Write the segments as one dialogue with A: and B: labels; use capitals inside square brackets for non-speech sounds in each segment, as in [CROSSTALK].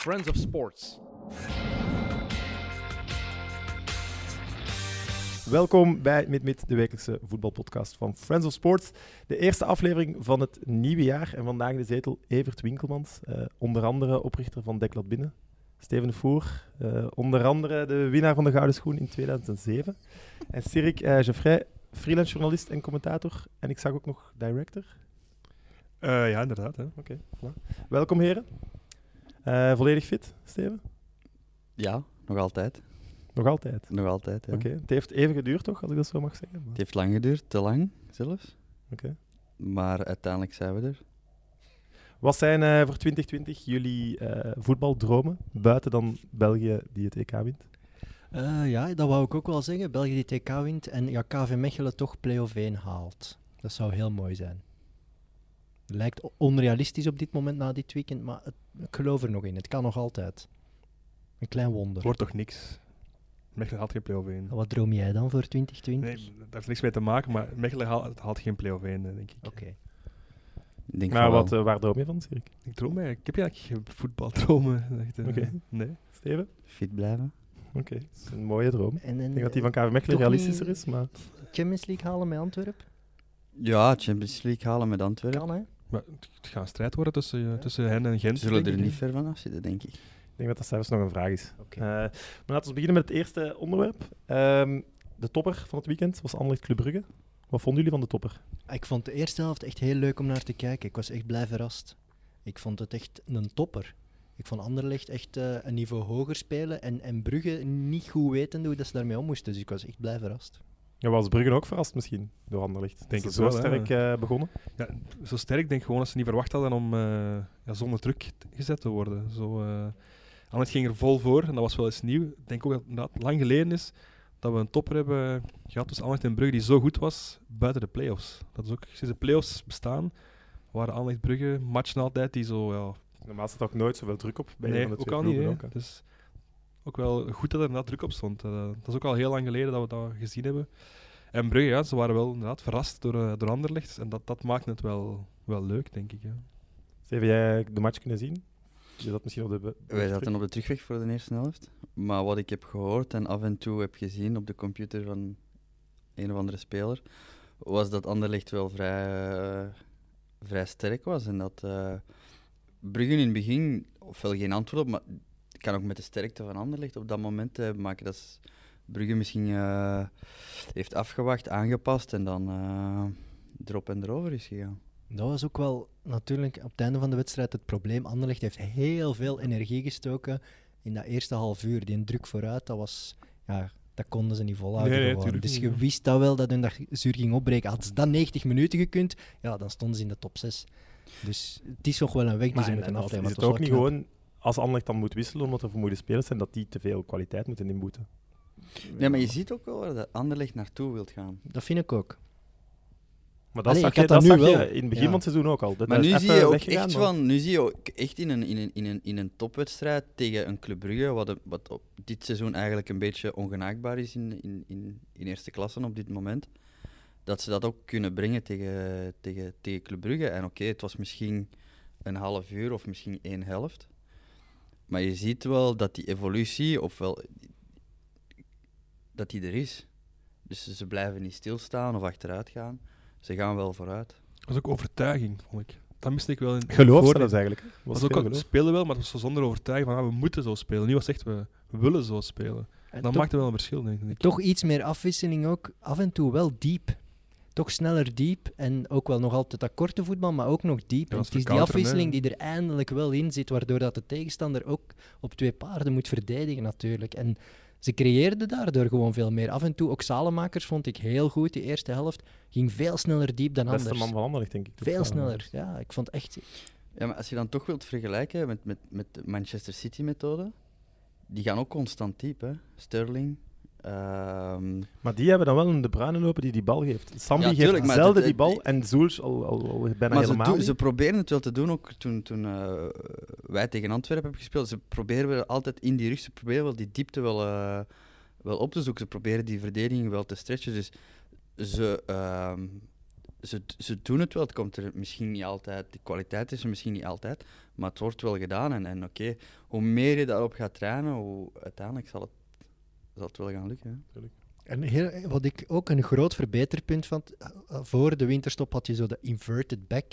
A: Friends of Sports.
B: Welkom bij Mit Mit, de wekelijkse voetbalpodcast van Friends of Sports. De eerste aflevering van het nieuwe jaar. En vandaag in de zetel Evert Winkelmans, eh, onder andere oprichter van Deklat Binnen. Steven de Voer, eh, onder andere de winnaar van de Gouden Schoen in 2007. En Sirik uh, Geoffrey, freelance journalist en commentator. En ik zag ook nog director.
C: Uh, ja, inderdaad. Oké,
B: okay, voilà. Welkom heren. Uh, volledig fit, Steven?
D: Ja, nog altijd.
B: Nog altijd?
D: Nog altijd, ja.
B: Oké, het heeft even geduurd toch, als ik dat zo mag zeggen? Maar...
D: Het heeft lang geduurd, te lang zelfs.
B: Oké.
D: Maar uiteindelijk zijn we er.
B: Wat zijn uh, voor 2020 jullie voetbaldromen, buiten dan België die het EK wint?
E: ja, dat wou ik ook wel zeggen. België die het EK wint en ja, KV Mechelen toch play-off 1 haalt. Dat zou heel mooi zijn. Lijkt onrealistisch op dit moment na dit weekend, maar het, ik geloof er nog in. Het kan nog altijd. Een klein wonder.
C: Wordt toch niks? Mechelen haalt geen play-off 1.
E: Wat droom jij dan voor 2020?
C: Nee, daar heeft niks mee te maken, maar Mechelen haalt, haalt geen play-off 1, denk ik.
E: Oké.
B: Okay. Maar wat, uh, waar droom je van, Sirik?
C: Ik droom eigenlijk. Ik heb eigenlijk geen voetbaldromen. [LAUGHS]
B: Uh, Oké.
C: Nee.
B: Steven?
D: Fit blijven.
B: Oké, okay. dat is een mooie droom. En, en, ik denk dat die van KV Mechelen realistischer is, maar...
E: Champions League halen met Antwerpen?
D: Ja, Champions League halen met Antwerpen.
E: Kan, hè?
C: Maar het gaat een strijd worden tussen, ja. tussen hen en Gent.
D: Ze zullen er niet ver van af zitten, denk ik.
B: Ik denk dat dat zelfs nog een vraag is. Okay. Uh, maar laten we beginnen met het eerste onderwerp. Um, de topper van het weekend was Anderlecht Club Brugge. Wat vonden jullie van de topper?
E: Ik vond de eerste helft echt heel leuk om naar te kijken. Ik was echt blij verrast. Ik vond het echt een topper. Ik vond Anderlecht echt uh, een niveau hoger spelen en, en Brugge niet goed wetende hoe dat ze daarmee om moesten. Dus ik was echt blij verrast.
B: Ja, was Brugge ook verrast misschien door Anderlecht? Denk je zo wel, sterk uh, begonnen?
C: Ja, zo sterk denk ik gewoon dat ze niet verwacht hadden om uh, ja, zonder druk gezet te worden. Zo, uh, Anderlecht ging er vol voor en dat was wel eens nieuw. Ik denk ook dat het lang geleden is dat we een topper hebben gehad tussen Anderlecht en Brugge die zo goed was buiten de play-offs. Dat is ook sinds de play-offs bestaan, waren Anderlecht Brugge matchen altijd die zo... Ja,
B: Normaal staat ook nooit zoveel druk op bij
C: nee,
B: de
C: ook al niet. Ook, dus ook wel goed dat er inderdaad druk op stond. Uh, dat is ook al heel lang geleden dat we dat gezien hebben. En Brugge, ja, ze waren wel inderdaad verrast door, uh, door Anderlecht. En dat, dat maakt het wel, wel leuk, denk ik. Ja.
B: Heb jij de match kunnen zien? Je dat misschien op de,
D: Wij zaten op de terugweg voor de eerste helft. Maar wat ik heb gehoord en af en toe heb gezien op de computer van een of andere speler, was dat Anderlecht wel vrij, uh, vrij sterk was. En dat uh, Brugge in het begin ofwel geen antwoord op, maar kan ook met de sterkte van Anderlecht op dat moment uh, maken. Dat is, Brugge misschien uh, heeft afgewacht, aangepast en dan uh, erop en erover is gegaan.
E: Dat was ook wel natuurlijk op het einde van de wedstrijd het probleem. Anderlecht heeft heel veel energie gestoken in dat eerste half uur. Die druk vooruit, dat was... Ja, dat konden ze niet volhouden.
C: Nee, nee,
E: dus je wist dat wel dat hun dat zuur ging opbreken. Hadden ze dan 90 minuten gekund, ja, dan stonden ze in de top 6. Dus het is nog wel een weg die ze moeten afleggen.
B: Is het ook niet gewoon als Anderlecht dan moet wisselen omdat er vermoeide spelers zijn, dat die te veel kwaliteit moeten inboeten.
D: Ja, maar je ziet ook wel waar dat Anderlecht naartoe wilt gaan.
E: Dat vind ik ook.
B: Maar dat Allee, zag, je, dat, dat nu wel. in het begin ja. van het seizoen ook al. Dat
D: maar nu zie je ook echt van, nu zie je ook echt in een, in een, in een, in een topwedstrijd tegen een Club Brugge, wat, wat op dit seizoen eigenlijk een beetje ongenaakbaar is in, in, in, in eerste klasse op dit moment, dat ze dat ook kunnen brengen tegen, tegen, tegen Club Brugge. En oké, okay, het was misschien een half uur of misschien één helft. Maar je ziet wel dat die evolutie, ofwel dat die er is. Dus ze blijven niet stilstaan of achteruit gaan. Ze gaan wel vooruit.
C: Dat is ook overtuiging, vond ik. Dat miste ik wel in
B: Geloof dat eigenlijk.
C: Was dat ook al, spelen wel, maar het was zonder overtuiging van ah, we moeten zo spelen. Nu was echt we, willen zo spelen. En dat maakte wel een verschil, denk ik.
E: Toch iets meer afwisseling ook. Af en toe wel diep toch sneller diep en ook wel nog altijd dat korte voetbal, maar ook nog diep. het is die afwisseling die er eindelijk wel in zit, waardoor dat de tegenstander ook op twee paarden moet verdedigen natuurlijk. En ze creëerden daardoor gewoon veel meer. Af en toe, ook Salemakers vond ik heel goed. Die eerste helft ging veel sneller diep dan
B: Beste
E: anders.
B: man van Anderlecht, denk ik.
E: Veel sneller, ja. Ik vond echt...
D: Ja, maar als je dan toch wilt vergelijken met, met, met de Manchester City-methode, die gaan ook constant diep, hè. Sterling, Um,
B: maar die hebben dan wel een De Bruyne lopen die die bal geeft. Sambi ja, geeft zelden die bal en Zoels al, al, al bijna maar helemaal
D: ze, ze, proberen het wel te doen, ook toen, toen uh, wij tegen Antwerpen hebben gespeeld. Ze proberen altijd in die rug, ze proberen wel die diepte wel, uh, wel op te zoeken. Ze proberen die verdediging wel te stretchen. Dus ze, uh, ze, ze doen het wel. Het komt er misschien niet altijd, de kwaliteit is er misschien niet altijd, maar het wordt wel gedaan. En, en oké, hoe meer je daarop gaat trainen, hoe uiteindelijk zal het, zal het wel gaan lukken. Hè?
E: En heel, wat ik ook een groot verbeterpunt vond, eh, voor de winterstop had je zo de inverted back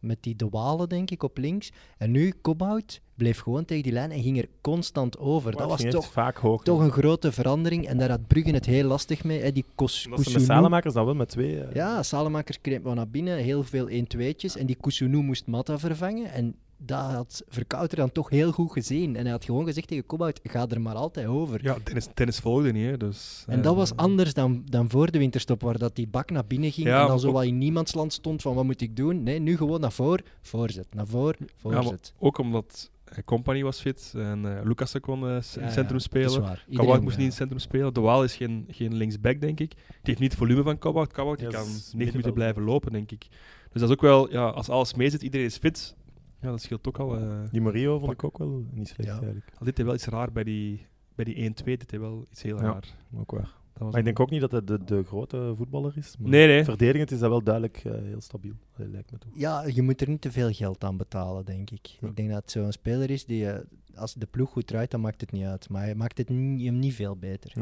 E: met die de Walen, denk ik, op links. En nu, Cobbout bleef gewoon tegen die lijn en ging er constant over. dat was toch,
B: vaak hoog,
E: toch een grote verandering. En daar had Bruggen het heel lastig mee. Hè. Die Kos
B: met Salemakers dan wel met twee. Uh...
E: Ja, Salemakers kreeg wel naar binnen. Heel veel 1-2'tjes. En die Kusunu moest Matta vervangen. En dat had Verkouter dan toch heel goed gezien. En hij had gewoon gezegd tegen Kobout, ga er maar altijd over.
C: Ja, tennis, tennis volgde niet, hè, dus...
E: En dat was anders dan, dan voor de winterstop, waar dat die bak naar binnen ging en dan zo wat in niemandsland stond van wat moet ik doen. Nee, nu gewoon naar voor, voorzet, naar voor, voorzet.
C: Ja, ook omdat Company was fit en uh, Lucas kon uh, in het centrum spelen. Kabak moest niet in het centrum spelen. De Waal is geen, geen linksback, denk ik. Die heeft niet het volume van. Kabak die kan 9 minuten blijven lopen, denk ik. Dus dat is ook wel, ja, als alles mee zit, iedereen is fit, ja, dat scheelt ook al. Uh,
B: die Mario vond ik ook wel niet slecht ja. eigenlijk.
C: Al dit is wel iets raar bij die, bij die 1-2. Dit is wel iets heel raar.
B: ook waar. Maar ik denk ook niet dat hij de, de, grote voetballer is. Maar
C: nee, nee.
B: Verdedigend is dat wel duidelijk uh, heel stabiel. Dat lijkt me toch.
E: Ja, je moet er niet te veel geld aan betalen, denk ik. Ik denk dat het zo'n speler is die, uh, als de ploeg goed draait, dan maakt het niet uit. Maar hij maakt het niet, hem niet veel beter.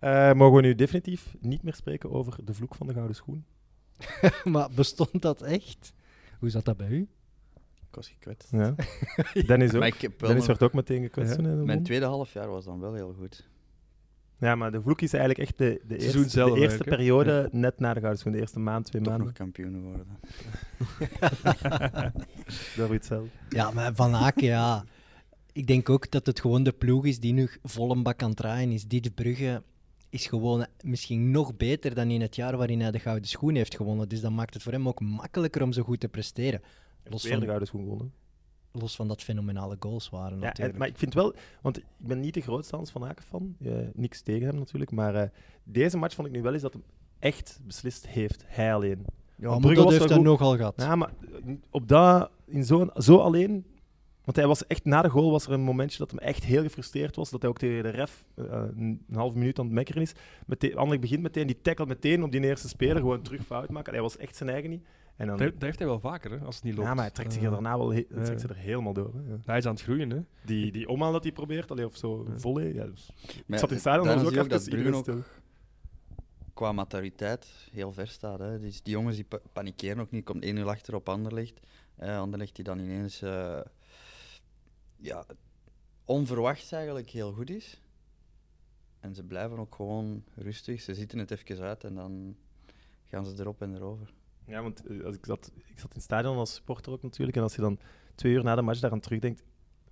B: Uh, mogen we nu definitief niet meer spreken over de vloek van de gouden schoen? [LAUGHS]
E: maar bestond dat echt? Hoe zat dat bij u?
D: Ik was gekwetst.
B: Ja. [LAUGHS] [LAUGHS] Dennis ook. Dennis werd ook meteen gekwetst. Ja.
D: Mijn tweede halfjaar was dan wel heel goed.
B: Ja, maar de vloek is eigenlijk echt de, de eerste, de eerste periode net na de Gouden de eerste maand, twee
D: Toch
B: maanden.
D: nog kampioen worden. [LAUGHS]
B: Dat iets zelf.
E: Ja, maar Van Aken, ja. Ik denk ook dat het gewoon de ploeg is die nu vol een bak aan het draaien is. Dit Brugge is gewoon misschien nog beter dan in het jaar waarin hij de Gouden Schoen heeft gewonnen. Dus dat maakt het voor hem ook makkelijker om zo goed te presteren.
B: Los van de schoen gewonnen.
E: Los van dat fenomenale goals waren. Ja, natuurlijk.
B: maar ik vind wel, want ik ben niet de grootste Hans van Aken van. Uh, niks tegen hem natuurlijk. Maar uh, deze match vond ik nu wel eens dat hem echt beslist heeft. Hij alleen.
E: Ja, maar dat heeft hij nogal gehad.
B: Ja, maar op dat, in zo, zo alleen want hij was echt, na de goal was er een momentje dat hem echt heel gefrustreerd was. Dat hij ook tegen de ref uh, een, een halve minuut aan het mekkeren is. Meteen, Anderlecht begint meteen, die tackle meteen op die eerste speler. Gewoon terug fout maken. Hij was echt zijn eigen niet. En dan,
C: dat, heeft hij wel vaker, hè, als het niet loopt.
B: Ja, maar hij trekt zich er daarna wel he uh, trekt zich er helemaal door. Hè.
C: Hij is aan het groeien, hè.
B: Die, die omhaal dat hij probeert, allee, of zo, ja. volley. Ja, dus. Ik zat in het stadion, was ook even dat iedereen stil.
D: Qua maturiteit heel ver staat. Hè. Dus die jongens die pa panikeren ook niet. Komt 1-0 achter op Anderlecht. Uh, Anderlecht die dan ineens... Uh, ja, onverwachts eigenlijk heel goed is. En ze blijven ook gewoon rustig. Ze zitten het even uit en dan gaan ze erop en erover.
B: Ja, want eh, als ik, zat, ik zat in het stadion als supporter ook natuurlijk. En als je dan twee uur na de match daaraan terugdenkt,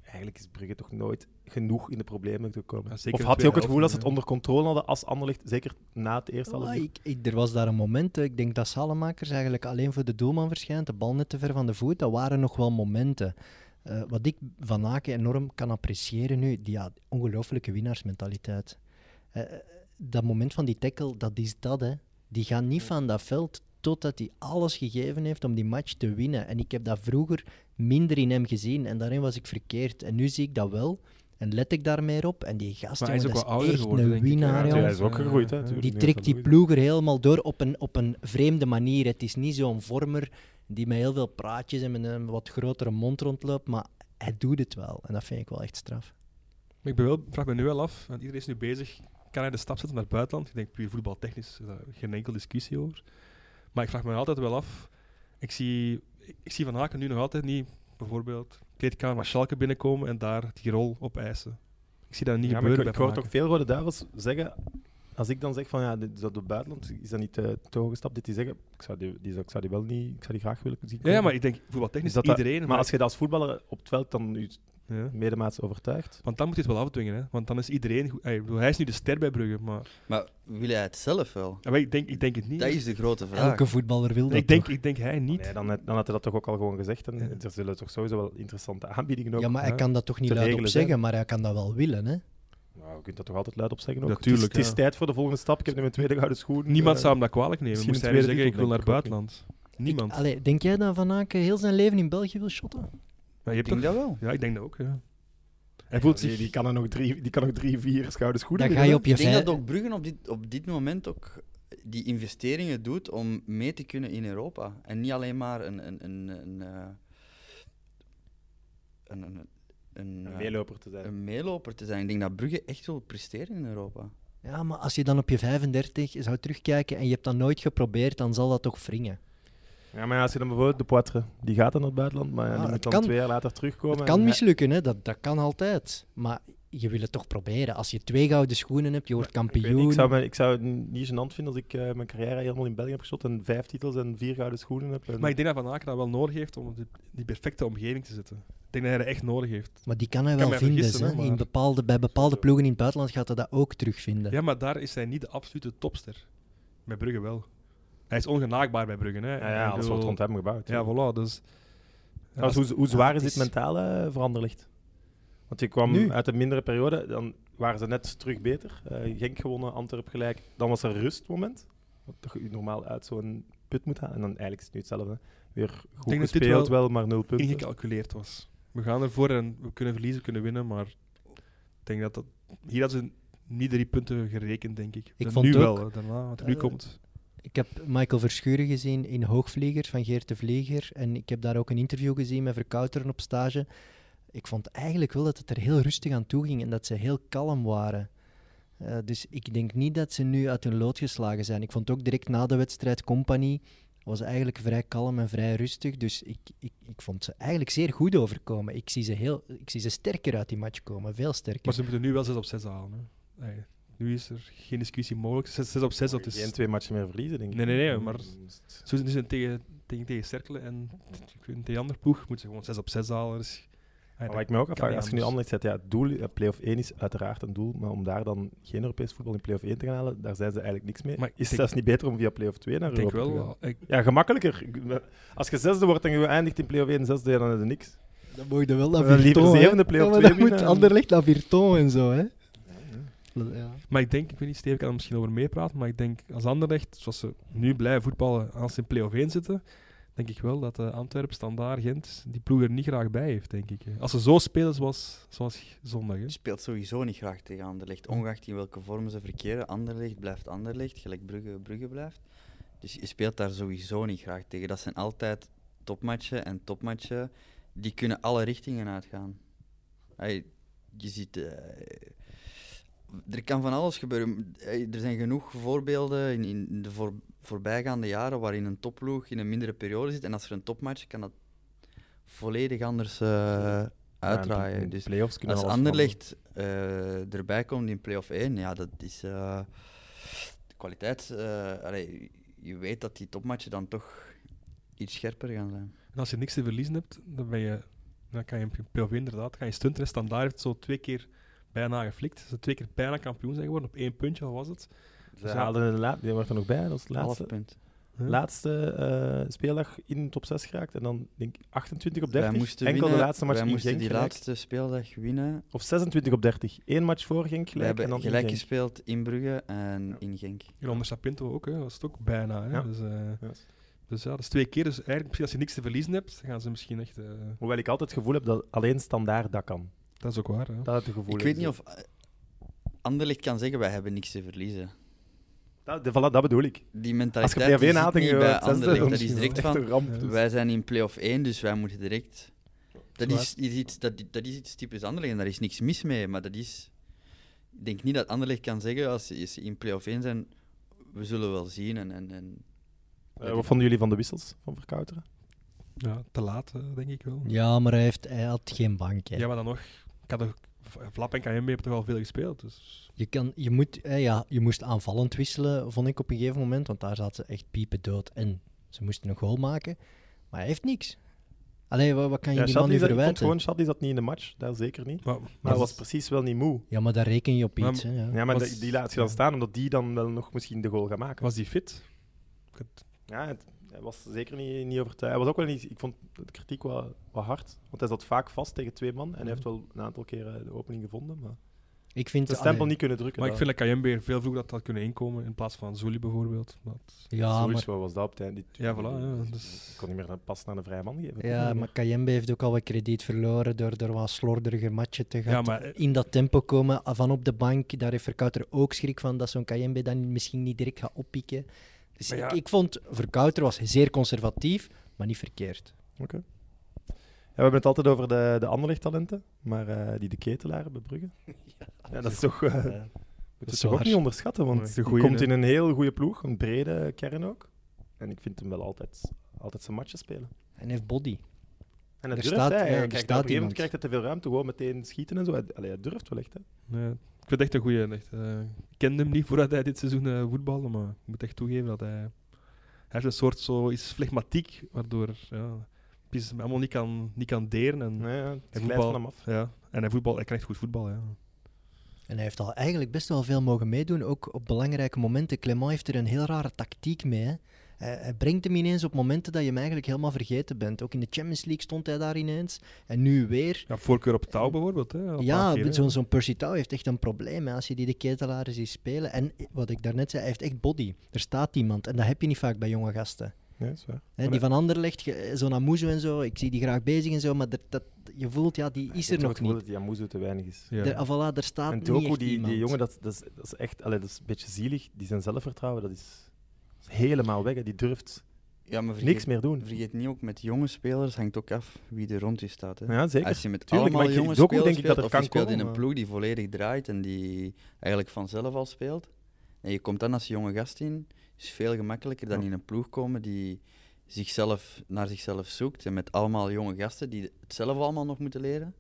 B: eigenlijk is Brugge toch nooit genoeg in de problemen gekomen. Ja, of had je ook het gevoel dat ze het onder controle hadden als Anderlecht, zeker na het eerste
E: oh, ik, ik, Er was daar een moment, ik denk dat Salemakers eigenlijk alleen voor de doelman verschijnt, de bal net te ver van de voet. Dat waren nog wel momenten. Uh, wat ik van Aken enorm kan appreciëren nu, die ja, ongelooflijke winnaarsmentaliteit. Uh, dat moment van die tackle, dat is dat. Hè. Die gaan niet van dat veld totdat hij alles gegeven heeft om die match te winnen. En ik heb dat vroeger minder in hem gezien en daarin was ik verkeerd. En nu zie ik dat wel. En let ik daar meer op. En die gast,
C: maar hij is
E: ook
C: wel ouder
E: echt
C: geworden,
E: een winnaar.
B: Ja, hij is ook gegroeid. Hè,
E: die trekt die ploeger helemaal door op een, op een vreemde manier. Het is niet zo'n vormer die met heel veel praatjes en met een wat grotere mond rondloopt, maar hij doet het wel. En dat vind ik wel echt straf.
C: Maar ik ben wel, vraag me nu wel af, want iedereen is nu bezig. Kan hij de stap zetten naar het buitenland? Ik denk puur voetbaltechnisch, daar geen enkel discussie over. Maar ik vraag me altijd wel af. Ik zie, ik zie Van Haken nu nog altijd niet, bijvoorbeeld, kleedkamer naar Schalke binnenkomen en daar die rol op eisen. Ik zie dat niet
B: ja,
C: gebeuren.
B: Ik, ik hoor toch veel Rode Duivels zeggen als ik dan zeg van ja, dit is dat op buitenland, is dat niet uh, te hoog gestapt? Dit die zeggen, ik zou die, die, ik zou die wel niet, ik zou die graag willen zien.
C: Ja, ja, maar ik denk voetbaltechnisch dat iedereen.
B: maar, als je dat als voetballer op het veld dan ja. medemaats overtuigt.
C: Want dan moet je het wel afdwingen, hè? want dan is iedereen. Goed. Hij is nu de ster bij Brugge, maar.
D: Maar wil hij het zelf wel?
C: Ja, ik, denk, ik denk het niet.
D: Dat is de grote vraag.
E: Elke voetballer wil dat.
C: Ik denk, ik denk hij niet.
B: Nee, dan, dan had hij dat toch ook al gewoon gezegd. En ja. er zullen toch sowieso wel interessante aanbiedingen ook.
E: Ja, maar hij kan dat toch niet luid op zeggen, maar hij kan dat wel willen, hè?
B: Nou, je kunt dat toch altijd luid op zeggen ook.
C: Natuurlijk,
B: het, is, het is tijd voor de volgende stap. Ik heb nu mijn tweede gouden schoen.
C: Niemand uh, zou hem dat kwalijk nemen. Moest hij zeggen, ik wil naar het buitenland. Niemand.
E: Ik, allee, denk jij dat Van Aken heel zijn leven in België wil shotten?
C: Maar je hebt
D: denk toch... dat wel?
C: Ja, ik denk dat ook, ja.
B: Hij voelt zich... Die, kan er nog drie, die kan nog drie, vier gouden schoenen
E: Dan ga je op je
D: Ik denk dat ook Bruggen op dit, op dit moment ook die investeringen doet om mee te kunnen in Europa. En niet alleen maar een, een, een, een, uh, een, een,
B: een, een meeloper te zijn.
D: Een meeloper te zijn. Ik denk dat Brugge echt wil presteren in Europa.
E: Ja, maar als je dan op je 35 zou terugkijken en je hebt dat nooit geprobeerd, dan zal dat toch wringen.
B: Ja, maar als je dan bijvoorbeeld de Poitre, die gaat dan naar het buitenland, maar ja, die moet dan kan, twee jaar later terugkomen.
E: Het kan mislukken, hè? Dat, dat kan altijd. Maar je wil het toch proberen. Als je twee gouden schoenen hebt, je wordt kampioen.
B: Ik, ik, zou, me, ik zou het niet gênant vinden als ik uh, mijn carrière helemaal in België heb geschot en vijf titels en vier gouden schoenen heb.
C: Maar ik denk dat Van Aken dat wel nodig heeft om die, die perfecte omgeving te zetten. Ik denk dat hij dat echt nodig heeft.
E: Maar die kan hij wel vinden. Hè? In bepaalde, bij bepaalde ploegen in het buitenland gaat hij dat ook terugvinden.
C: Ja, maar daar is hij niet de absolute topster. Bij Brugge wel. Hij is ongenaakbaar bij Brugge. Hè.
B: Ja, ja alles wordt rond hem gebouwd.
C: Ja, voilà. Dus,
B: ja, hoe, hoe zwaar is dit mentaal uh, veranderlicht? Want je kwam nu? uit een mindere periode, dan waren ze net terug beter. Uh, Genk gewonnen, Antwerp gelijk. Dan was er een rustmoment. Wat je normaal uit zo'n put moet halen. En dan eigenlijk is het nu hetzelfde. Weer goed gespeeld, wel, maar nul punten.
C: ingecalculeerd was. We gaan ervoor en we kunnen verliezen, we kunnen winnen, maar ik denk dat dat... Hier hadden ze niet drie punten gerekend, denk ik.
E: ik vond
C: nu
E: ook,
C: wel, daarna, wat er nu uh, komt.
E: Ik heb Michael Verschuren gezien in Hoogvlieger van Geert de Vlieger. En ik heb daar ook een interview gezien met Verkouteren op stage ik vond eigenlijk wel dat het er heel rustig aan toe ging en dat ze heel kalm waren. Uh, dus ik denk niet dat ze nu uit hun lood geslagen zijn. Ik vond ook direct na de wedstrijd Company was eigenlijk vrij kalm en vrij rustig. Dus ik, ik, ik vond ze eigenlijk zeer goed overkomen. Ik zie, ze heel, ik zie ze sterker uit die match komen, veel sterker.
C: Maar ze moeten nu wel 6 op 6 halen. Hè? Nu is er geen discussie mogelijk. 6, op 6, dat is...
B: Geen twee matchen meer verliezen, denk ik.
C: Nee, nee, nee, maar zo nu zijn tegen, tegen, tegen Cerkelen en tegen andere ploeg moeten ze gewoon 6 op 6 halen. Dus
B: maar wat ik me ook afvraag, als je nu anders zet, ja, het doel, play-off 1 is uiteraard een doel, maar om daar dan geen Europees voetbal in play-off 1 te gaan halen, daar zijn ze eigenlijk niks mee. Maar is het zelfs niet beter om via play-off 2 naar Europa te gaan? Ik... Ja, gemakkelijker. Als je zesde wordt en je eindigt in play-off 1 zesde, dan is er niks.
E: Dan moet je wel naar Virton. Liever zevende play-off 2 Dan moet Anderlecht naar Virton en zo, hè.
C: Ja. Maar ik denk, ik weet niet, Steven kan er misschien over meepraten, maar ik denk als Anderlecht, zoals ze nu blijven voetballen als ze in play-off 1 zitten, denk ik wel dat uh, Antwerpen, Standaard, Gent die ploeg er niet graag bij heeft, denk ik. Als ze zo spelen zoals, zoals zondag. Hè. Je
D: speelt sowieso niet graag tegen Anderlecht, ongeacht in welke vorm ze verkeren. Anderlecht blijft Anderlecht, gelijk Brugge, Brugge blijft. Dus je speelt daar sowieso niet graag tegen. Dat zijn altijd topmatchen en topmatchen die kunnen alle richtingen uitgaan. Hey, je ziet... Uh, er kan van alles gebeuren. Er zijn genoeg voorbeelden in, in de voor, voorbijgaande jaren waarin een topploeg in een mindere periode zit. En als er een topmatch kan dat volledig anders uh, uitdraaien. Ja, dus als Anderlecht uh, erbij komt in play-off 1, ja, dat is uh, de kwaliteit. Allee, je weet dat die topmatchen dan toch iets scherper gaan zijn.
C: En als je niks te verliezen hebt, dan, ben je, dan kan je in play-off inderdaad kan je stunten. Standaard heeft zo twee keer bijna geflikt. Ze twee keer bijna kampioen zijn geworden, op één puntje al was het.
B: Ze dus haalden de laatste, die wordt er nog bij, dat is laatste,
D: punt.
B: laatste uh, speeldag in top 6 geraakt en dan denk ik 28 op 30. Wij moesten Enkel winnen, de laatste match
D: wij
B: moesten
D: die laatste speeldag winnen.
B: Of 26 op 30. Eén match voor Genk gelijk.
D: We hebben gelijk gespeeld in Brugge en in Genk.
C: Hier onder Sapinto ook, hè. was het ook bijna. Hè. Ja. Dus, uh, yes. Dus ja, dat is twee keer. Dus eigenlijk, als je niks te verliezen hebt, gaan ze misschien echt... Uh...
B: Hoewel ik altijd het gevoel heb dat alleen standaard dat kan.
C: Dat is ook waar. Hè?
B: Dat het gevoel
D: ik weet niet of Anderlicht kan zeggen, wij hebben niks te verliezen.
B: Dat, de, voilà, dat bedoel ik.
D: Die mentaliteit Als je zit niet bij Anderlecht. Dat is direct van, wij zijn in play-off 1, dus wij moeten direct... Dat is, iets, dat, dat is iets typisch Anderlecht en daar is niks mis mee, maar dat is... Ik denk niet dat Anderlecht kan zeggen, als ze in play-off 1 zijn, we zullen wel zien. En, en, en
B: uh, wat vonden jullie van de wissels van Verkouteren?
C: Ja, te laat, denk ik wel.
E: Ja, maar hij, heeft, hij had geen bank. Hè.
C: Ja, maar dan nog... Ik had Flap en KM hebben toch al veel gespeeld. Dus.
E: Je, kan, je, moet, eh, ja, je moest aanvallend wisselen, vond ik op een gegeven moment. Want daar zaten ze echt piepen dood. En ze moesten een goal maken. Maar hij heeft niks. Alleen wat, wat kan je ja, die man nu verwijten? Ik vond
B: gewoon, Shadi zat niet in de match. Dat zeker niet. Maar, maar hij was precies wel niet moe.
E: Ja, maar daar reken je op iets.
B: Maar,
E: hè,
B: ja. ja. maar die, die laat je dan staan, omdat die dan wel nog misschien de goal gaat maken.
C: Was die fit?
B: Ja, het, hij was zeker niet, niet overtuigd. Hij was ook wel niet, ik vond de kritiek wel, wat hard. Want hij zat vaak vast tegen twee man. En hij heeft wel een aantal keren de opening gevonden. Maar...
E: Ik vind
B: de stempel niet kunnen drukken.
C: Maar ik vind dat Kayembe veel vroeger dat had kunnen inkomen in plaats van Zuli bijvoorbeeld. Maar
E: ja,
B: Zoiets, maar... was dat op het einde?
C: Ja, voilà. Ja, dus...
B: Ik kon niet meer pas naar een vrije man geven.
E: Ja, maar Kayembe heeft ook al wat krediet verloren door er wat slorderige matchen te gaan.
C: Ja, maar...
E: In dat tempo komen, van op de bank, daar heeft Verkouter ook schrik van dat zo'n Kayembe dan misschien niet direct gaat oppikken. Dus ja... ik, ik, vond Verkouter was zeer conservatief, maar niet verkeerd.
B: Oké. Okay. Ja, we hebben het altijd over de, de Anderlecht-talenten, maar uh, die de ketelaar bebruggen. [LAUGHS] Ja, ja, dat is toch... Uh, uh, moet je toch ook niet onderschatten, want hij komt in een heel goede ploeg, een brede kern ook. En ik vind hem wel altijd, altijd zijn matchen spelen.
E: En heeft body.
B: En hij durft, staat, hij. Ja, kijk, op een gegeven krijgt hij te veel ruimte, gewoon meteen schieten en zo. Allee, hij durft wel echt, hè.
C: Nee, ik vind het echt een goeie. Echt, uh, ik kende hem niet voordat hij dit seizoen uh, voetbalde, maar ik moet echt toegeven dat hij... Hij heeft een soort zo iets flegmatiek, waardoor... Ja, is allemaal niet kan, niet kan deren. En
B: nee, ja, het voetbal, van hem af.
C: Ja. En hij, voetbal, hij kan echt goed voetbal, ja.
E: En hij heeft al eigenlijk best wel veel mogen meedoen, ook op belangrijke momenten. Clement heeft er een heel rare tactiek mee. Hè. Hij, hij, brengt hem ineens op momenten dat je hem eigenlijk helemaal vergeten bent. Ook in de Champions League stond hij daar ineens. En nu weer.
C: Ja, voorkeur op touw bijvoorbeeld. Hè,
E: ja, zo'n zo Percy Touw heeft echt een probleem hè, als je die de ketelaren ziet spelen. En wat ik daarnet zei, hij heeft echt body. Er staat iemand. En dat heb je niet vaak bij jonge gasten.
B: Ja, is waar.
E: He, die van Anderlecht, zo'n Amuzo en zo, ik zie die graag bezig en zo, maar dat, dat je voelt, ja, die is er nog niet.
B: dat die Amuzo te weinig is.
E: Ja. De, ah, voilà, er staat
B: en
E: Doku,
B: die, die jongen, dat, dat, is, dat is echt, allee, dat is een beetje zielig. Die zijn zelfvertrouwen, dat is helemaal weg. Hè. Die durft
D: ja, maar vergeet,
B: niks meer doen.
D: Vergeet niet, ook met jonge spelers hangt ook af wie er rond je staat. Hè.
B: Ja, zeker.
D: Als je met
B: Tuurlijk,
D: allemaal jonge spelers
B: denk ik dat er
D: of
B: kan
D: je speelt
B: komen,
D: in een ploeg die volledig draait en die eigenlijk vanzelf al speelt, en je komt dan als jonge gast in, is veel gemakkelijker dan
B: Ja.
D: in een ploeg komen die zichzelf, naar zichzelf zoekt en met allemaal jonge gasten die het zelf allemaal nog moeten leren.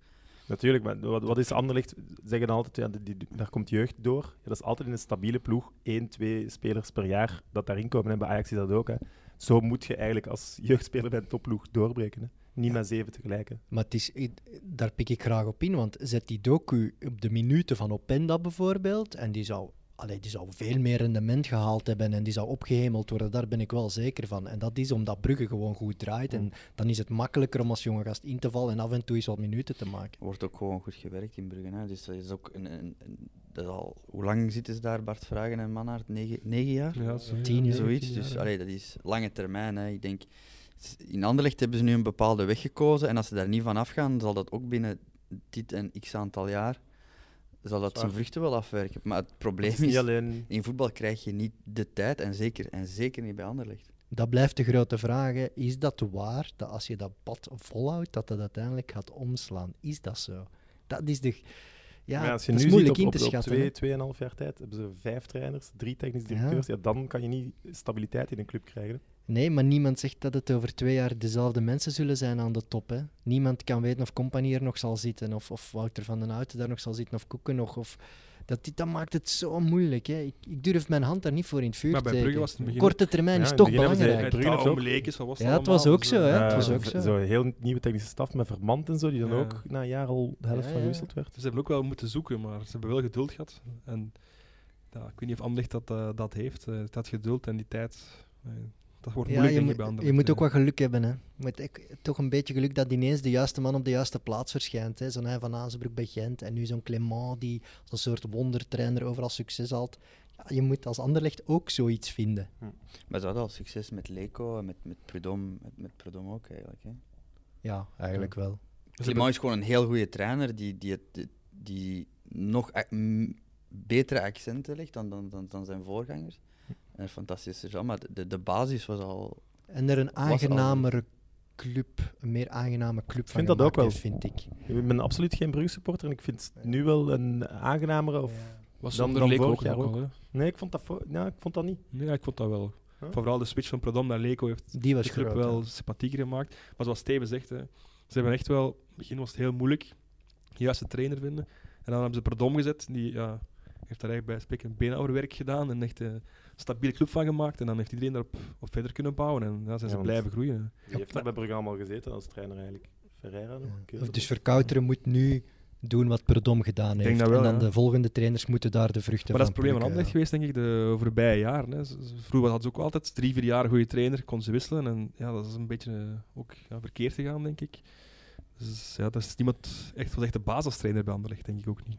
B: Natuurlijk, maar wat, wat is Anderlecht? Zeggen dan altijd, ja, die, die- daar komt jeugd door. Ja, dat is altijd in een stabiele ploeg. één, twee spelers per jaar dat daarin komen. En bij Ajax is dat ook. Hè. Zo moet je eigenlijk als jeugdspeler bij een topploeg doorbreken. Hè. Niet met zeven tegelijk. Hè.
E: Maar het is, daar pik ik graag op in, want zet die docu op de minuten van Openda bijvoorbeeld, en die zou, allee, die zou veel meer rendement gehaald hebben en die zou opgehemeld worden, daar ben ik wel zeker van. En dat is omdat Brugge gewoon goed draait en dan is het makkelijker om als jonge gast in te vallen en af en toe eens wat minuten te maken.
D: Er wordt ook gewoon goed gewerkt in Brugge. Hè. Dus dat is ook een, een, een- dat is al, hoe lang zitten ze daar, Bart Vragen en Manhart? Negen, negen jaar?
C: Ja, zo,
E: Tien jaar.
D: Zoiets.
C: tien
D: Dus allee, dat is lange termijn. Hè. Ik denk, in Anderlecht hebben ze nu een bepaalde weg gekozen. En als ze daar niet van afgaan, zal dat ook binnen dit en x aantal jaar zal dat
B: Zwaar.
D: zijn vruchten wel afwerken. Maar het probleem
B: Het
D: is,
B: is niet alleen...
D: in voetbal krijg je niet de tijd. En zeker, en zeker niet bij Anderlecht.
E: Dat blijft de grote vraag. hè. Is dat waar, dat als je dat pad volhoudt, dat dat uiteindelijk gaat omslaan? Is dat zo? Dat is de... Ja,
B: Maar als je
E: dat
B: nu
E: is moeilijk
B: ziet, op,
E: in te
B: op, op
E: schatten. hè.
B: twee, tweeënhalf jaar tijd hebben ze vijf trainers, drie technisch directeurs. Ja. dan kan je niet stabiliteit in een club krijgen.
E: Nee, maar niemand zegt dat het over twee jaar dezelfde mensen zullen zijn aan de top. Hè. Niemand kan weten of Compagnie er nog zal zitten, of, of Wouter van den Houten daar nog zal zitten, of Koeken nog. Of, dat, dat maakt het zo moeilijk. Hè. Ik, ik durf mijn hand daar niet voor in het vuur
C: Maar
E: te
C: bij Brugge was het in het begin-
E: Korte termijn
B: Ja,
E: is toch belangrijk.
B: Brugge heeft ook-
C: wat was
E: Ja, het was ook zo, hè. Het was ook zo.
B: Zo'n heel nieuwe technische staf met Vermand en zo, die dan
C: Ja.
B: ook na een jaar al de helft
E: Ja,
B: van
E: ja.
B: gewisseld werd.
C: Ze hebben ook wel moeten zoeken, maar ze hebben wel geduld gehad. En ja, ik weet niet of Anderlecht dat, eh, dat heeft. eh, dat geduld en die tijd. Dat wordt
E: Ja,
C: moeilijk,
E: je,
C: denk ik,
E: moet,
C: bij
E: je moet ook wat geluk hebben. Hè. Je moet ook- toch een beetje geluk dat ineens de juiste man op de juiste plaats verschijnt. hè. Zo'n hij van Azenbroek bij Gent en nu zo'n Clement die als een soort wondertrainer overal succes haalt. Ja, je moet als Anderlecht ook zoiets vinden.
D: Maar ze hadden al succes met Leco en met, met Prudhomme met, met Prudhomme ook eigenlijk. Hè.
E: Ja, eigenlijk wel.
D: Clement is gewoon een heel goede trainer die, die, het, die nog betere accenten legt dan, dan, dan, dan zijn voorgangers. En een fantastische maar de, de basis was al.
E: En er een
D: al-
E: aangenamere club, een meer aangename club van
B: vind dat ook wel.
E: heeft, vind ik.
B: Ik ben absoluut geen Brugge supporter en ik vind het nu wel een aangenamere. Of...
C: Was
B: Dan-
C: ook
B: ook.
C: hè.
B: Nee, ik vond dat, voor... ja, ik vond dat niet.
C: Ja, ik vond dat wel.
B: Huh?
C: Vooral de switch van Prodom naar Leko heeft
E: Die was
C: de club
E: groot,
C: wel sympathieker gemaakt. Maar zoals Steven zegt, hè, ze hebben echt wel... In het begin was het heel moeilijk de juiste trainer vinden. En dan hebben ze Prodom gezet, die ja, heeft daar eigenlijk bij spreken beenhouwerwerk gedaan en echt een stabiele club van gemaakt. En dan heeft iedereen daarop op verder kunnen bouwen en ja, zijn
B: Ja,
C: ze blijven groeien.
B: Die heeft daar bij Brugge allemaal gezeten als trainer eigenlijk. Ferreira nog.
E: Dus Verkouteren moet nu doen wat Perdom gedaan
C: denk
E: heeft.
C: dat wel,
E: en dan
C: ja.
E: de volgende trainers moeten daar de vruchten
C: Maar dat is
E: van
C: het probleem van Anderlecht geweest, denk ik, de voorbije jaren. Hè. Vroeger hadden ze ook altijd drie, vier jaar een goede trainer, kon ze wisselen. En ja, dat is een beetje eh, ook ja, verkeerd gegaan, denk ik. Dus ja, dat is niemand echt, was echt de basistrainer bij Anderlecht, denk ik ook niet.